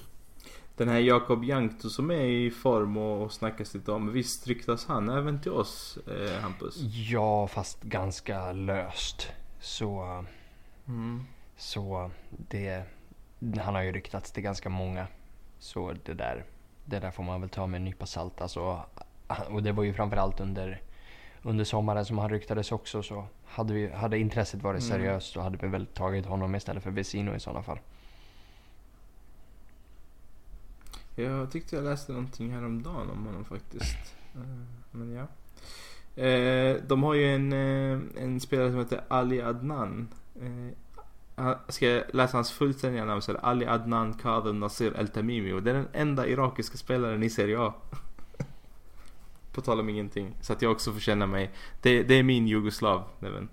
Den här Jakob Jankto som är i form och, och snackas lite om. Visst ryktas han även till oss, eh, Hampus? Ja, fast ganska löst. Så, Mm. så det... Han har ju ryktats till ganska många. Så det där, det där får man väl ta med en nypa salt. Alltså, och det var ju framförallt under, under sommaren som han ryktades också. Så hade, vi, hade intresset varit Mm. seriöst så hade vi väl tagit honom istället för Vesino i sådana fall. Jag tyckte jag läste någonting häromdagen om honom faktiskt. Eh, Men ja. Eh, de har ju en, eh, en spelare som heter Ali Adnan. Ska jag läsa hans fullständiga namn så är det Ali Adnan Kadem Nasir El Tamimi och det är den enda irakiska spelaren i Serie A. (laughs) På tal om ingenting. Så att jag också får känna mig. Det, det är min jugoslav, Neven.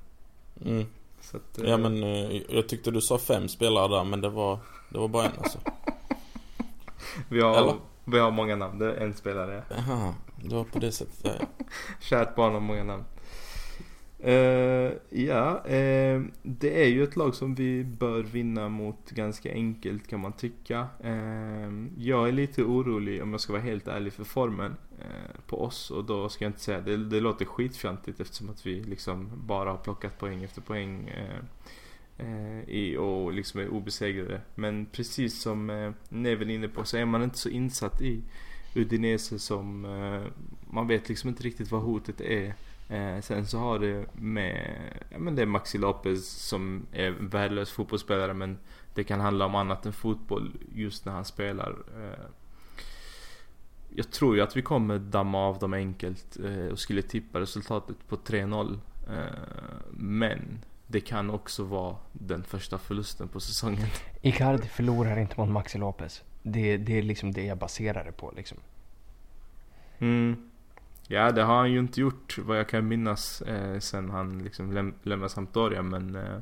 Mm. Att, Ja men jag tyckte du sa fem spelare där men det var, det var bara en alltså. (laughs) vi, har, eller? vi har många namn, det är en spelare. Jaha, det var på det sättet. Ja. (laughs) Kärt barn har många namn. Eh, ja, eh, det är ju ett lag som vi bör vinna mot ganska enkelt kan man tycka. Eh, jag är lite orolig om jag ska vara helt ärlig för formen på oss och då ska jag inte säga det, det låter skitfjantigt eftersom att vi liksom bara har plockat poäng efter poäng Eh, i, och liksom är obesegrade. Men precis som eh, Neven är inne på så är man inte så insatt i Udinese som eh, man vet liksom inte riktigt vad hotet är. Eh, sen så har det med, ja men det är Maxi Lopez som är en värdelös fotbollsspelare men det kan handla om annat än fotboll just när han spelar. Eh, jag tror ju att vi kommer damma av dem enkelt eh, och skulle tippa resultatet på 3-0. Men det kan också vara den första förlusten på säsongen. Icardi förlorar inte mot Maxi Lopez. Det, det är liksom det jag baserar det på liksom. Mm. Ja, det har han ju inte gjort vad jag kan minnas eh, sen han liksom läm- lämnade Sampdoria men eh,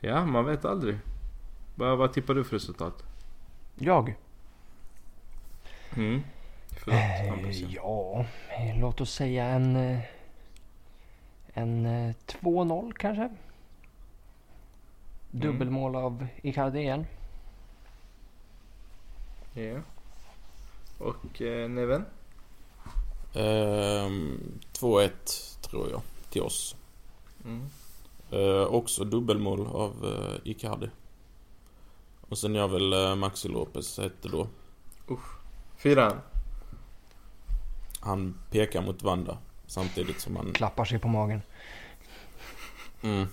Ja, man vet aldrig. Vad, vad tippar du för resultat? Jag? Mm. Förlåt. Eh, ja, eh, låt oss säga en... eh, En eh, 2-0 kanske? Dubbelmål av Icardi igen. Ja. Och eh, Neven? Ehm, 2-1 tror jag till oss. Mm. Eh, också dubbelmål av eh, Icardi. Och sen gör väl eh, Maxi Lopez ett då. Fyran? Han pekar mot Vanda samtidigt som han... Klappar sig på magen. Mm,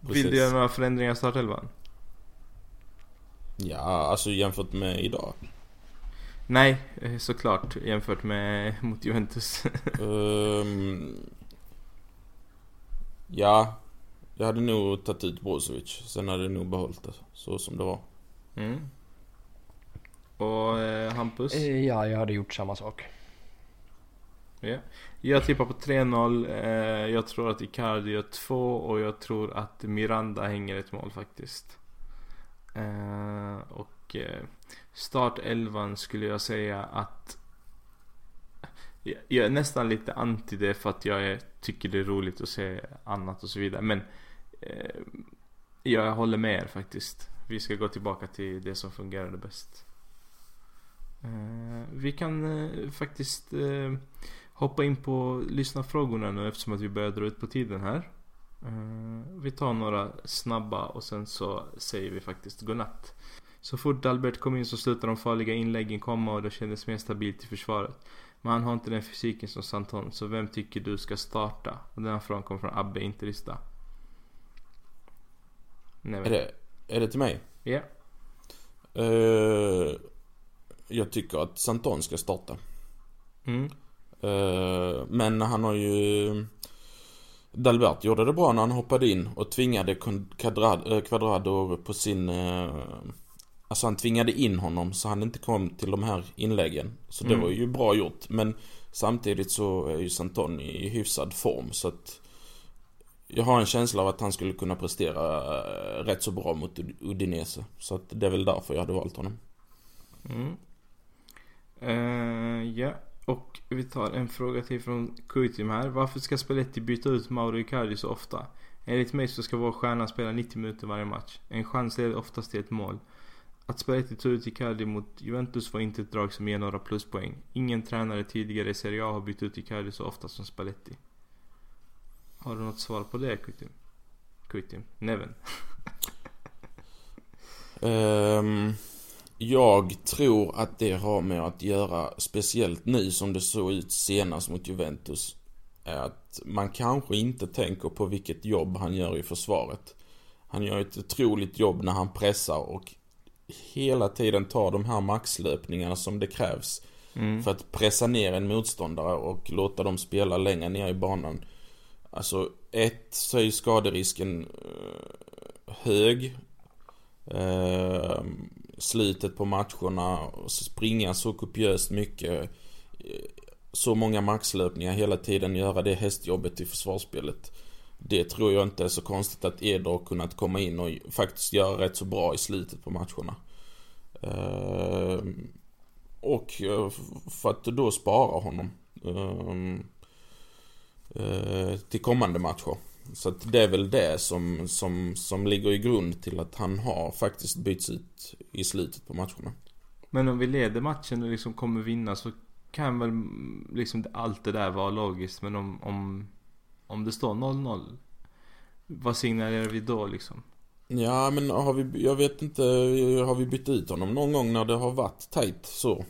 Vill du göra några förändringar i startelvan? Ja, alltså jämfört med idag. Nej, eh, såklart jämfört med (laughs) mot Juventus. (laughs) Ehm, ja, jag hade nog tagit ut Brozovic. Sen hade jag nog behållit det så som det var. Mm. Och eh, Hampus? Eh, Ja, jag hade gjort samma sak. Yeah. Jag tippar på 3-0. Eh, jag tror att Icardi gör 2 och jag tror att Miranda hänger ett mål faktiskt. Eh, och eh, startelvan skulle jag säga att jag- jag är nästan lite anti det för att jag är, tycker det är roligt att se annat och så vidare. Men eh, jag håller med er faktiskt. Vi ska gå tillbaka till det som fungerade bäst. Eh, vi kan eh, faktiskt eh, hoppa in på lyssnarfrågorna nu eftersom att vi börjar dra ut på tiden här. Eh, vi tar några snabba och sen så säger vi faktiskt godnatt. Så fort Albert kom in så slutade de farliga inläggen komma och det kändes mer stabilt i försvaret. Men han har inte den fysiken som Santon, så vem tycker du ska starta? Och den här frågan kommer från Abbe Interista. Nej, Är det, är det till mig? Ja. Eh, jag tycker att Santon ska starta. Mm. Eh, men han har ju... Dalbert gjorde det bra när han hoppade in och tvingade eh, Quadrado på sin... eh, Alltså han tvingade in honom så han inte kom till de här inläggen. Så det Mm. var ju bra gjort. Men samtidigt så är ju Santon i hyfsad form så att... Jag har en känsla av att han skulle kunna prestera rätt så bra mot Ud- Udinese. Så att det är väl därför jag hade valt honom. Mm. Och vi tar en fråga till från Kuitim här. Varför ska Spalletti byta ut Mauro Icardi så ofta? Enligt mig så ska vår stjärna spela 90 minuter varje match. En chans leder oftast till ett mål. Att Spalletti tog ut Icardi mot Juventus var inte ett drag som ger några pluspoäng. Ingen tränare tidigare i Serie A har bytt ut Icardi så ofta som Spalletti. Har du något svar på det Kuitim? Kuitim? Neven? um... (laughs) jag tror att det har med att göra, speciellt nu som det såg ut senast mot Juventus, är att man kanske inte tänker på vilket jobb han gör i försvaret. Han gör ett otroligt jobb när han pressar och hela tiden tar de här maxlöpningarna som det krävs. Mm. För att pressa ner en motståndare och låta dem spela längre ner i banan. Alltså, ett så är skaderisken eh, hög. Slutet på matcherna, och springa så kopiöst mycket. Eh, så många maxlöpningar hela tiden, göra det hästjobbet i försvarsspelet. Det tror jag inte är så konstigt att Eder har kunnat komma in och faktiskt göra rätt så bra i slutet på matcherna. Eh, och eh, för att då spara honom. till kommande matcher. Så att det är väl det som, som, som ligger i grund till att han har faktiskt bytts ut i slutet på matcherna. Men om vi leder matchen och liksom kommer vinna så kan väl mm, liksom allt det där vara logiskt. Men om, om, om det står 0-0. Vad signalerar vi då liksom? Ja men har vi, jag vet inte, har vi bytt ut honom någon gång när det har varit tight så?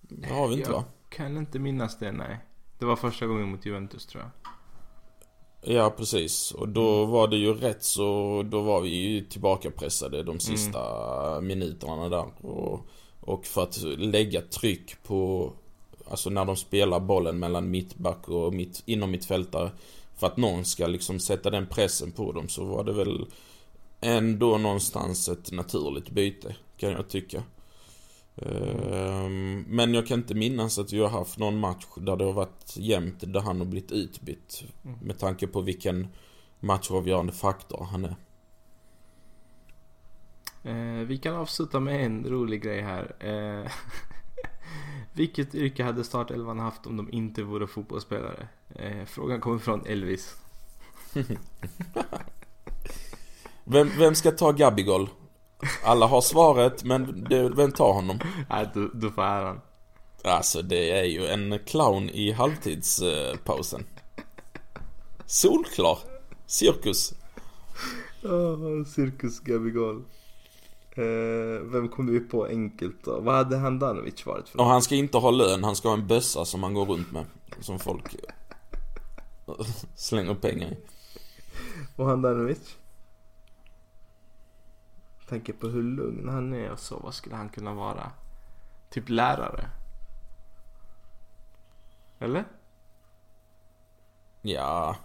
Det har vi inte jag va? kan inte minnas det, nej. Det var första gången mot Juventus tror jag. Ja precis, och då var det ju rätt så, då var vi ju tillbakapressade de sista minuterna där. Och, och för att lägga tryck på, alltså när de spelar bollen mellan mittback och mitt, inom mittfältare. För att någon ska liksom sätta den pressen på dem så var det väl ändå någonstans ett naturligt byte, kan jag tycka. Ehm, Men jag kan inte minnas att vi har haft någon match där det har varit jämnt där han har blivit utbytt. Mm. Med tanke på vilken matchavgörande faktor han är. Eh, vi kan avsluta med en rolig grej här. Eh, (laughs) vilket yrke hade startelvan haft om de inte vore fotbollsspelare? Eh, frågan kommer från Elvis. (laughs) Vem, vem ska ta Gabigol? Alla har svaret, men det, vem tar honom? Nej, du, du får äran. Alltså det är ju en clown i halvtidspausen. Solklar. Cirkus. Oh, cirkus Gabigol. Eh, vem kom vi på enkelt då? Vad hade Handanovic varit för Och han ska inte ha lön, han ska ha en bössa som han går runt med. Som folk (laughs) slänger pengar i. Och Handanovic? Tänker på hur lugn han är och så. Vad skulle han kunna vara? Typ lärare? Eller? Ja.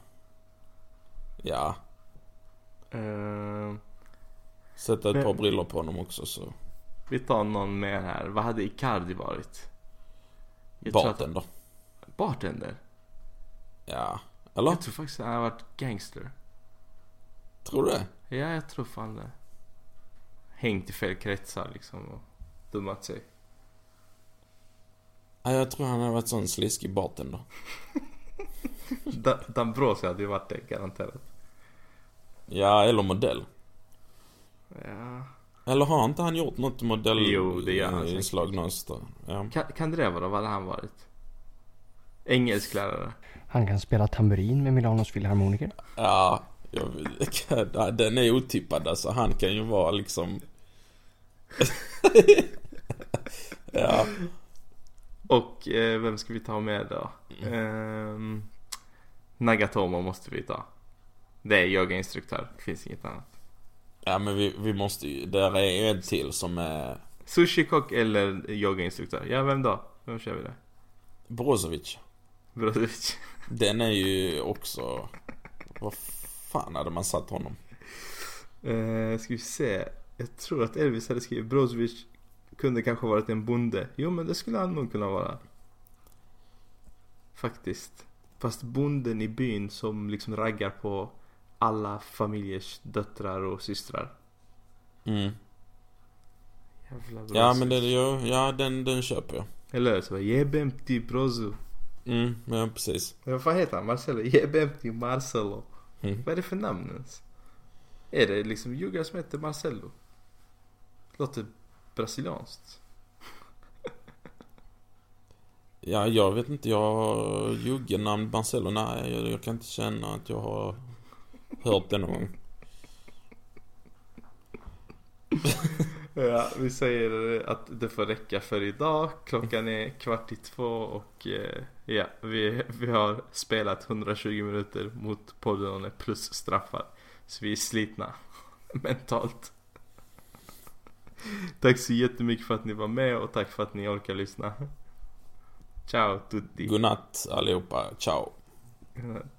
Ja. Eh, Sätta ett Men- par brillor på honom också så. vi tar någon mer här. Vad hade Icardi varit? Jag tror att- Bartender. Bartender? Ja. Eller? Jag tror faktiskt att han har varit gangster. Tror du det? Ja, jag tror fan det. Hängt i fel kretsar liksom och dummat sig. Ja, jag tror han har varit sån sliskig bartender. (laughs) Da- Dambrosio hade ju varit det garanterat. Ja, eller modell. Ja. Eller har inte han gjort något modell Jo, det gör han inslag någonstans? Ja. Kan, kan det vara? Vad hade han varit? Engelsklärare. Han kan spela tamburin med Milanos filharmoniker. Ja, jag, (laughs) ja, den är otippad alltså. Han kan ju vara liksom... (laughs) ja, Och eh, vem ska vi ta med då? Ehm, Nagatomo måste vi ta. Det är yogainstruktör. Det finns inget annat. ja, men vi, vi måste ju... Där är en till som är... Sushi-kock eller yogainstruktör? Ja, vem då? Vem kör vi där? Brozovic. Brozovic. Den är ju också... Vad fan hade man satt honom? Eh, ska vi se. Jag tror att Elvis hade skrivit Brozovic kunde kanske varit en bonde. Jo men det skulle han nog kunna vara. Faktiskt. Fast bonden i byn som liksom raggar på alla familjers döttrar och systrar. Mm. Jävla Ja, Brozovic. men det, ja, ja den, den köper jag. Eller så Jebemti Brozo. Mm, ja precis. Men vad fan heter han? Marcelo? Jebemti Marcelo. Mm. Vad är det för namn ens? Är det liksom juggar som heter Marcelo? Låter brasilianskt. (laughs) Ja, jag vet inte. Jag har juggenamn Marcello. Nej, jag, jag kan inte känna att jag har hört det någon gång. Ja, vi säger att det får räcka för idag. Klockan är kvart i två och eh, ja, vi, vi har spelat 120 minuter mot Pordenone plus straffar. Så vi är slitna (laughs) mentalt. Tack så jättemycket för att ni var med och tack för att ni orkar lyssna. Ciao tutti. Godnatt allihopa. Ciao. Godnatt.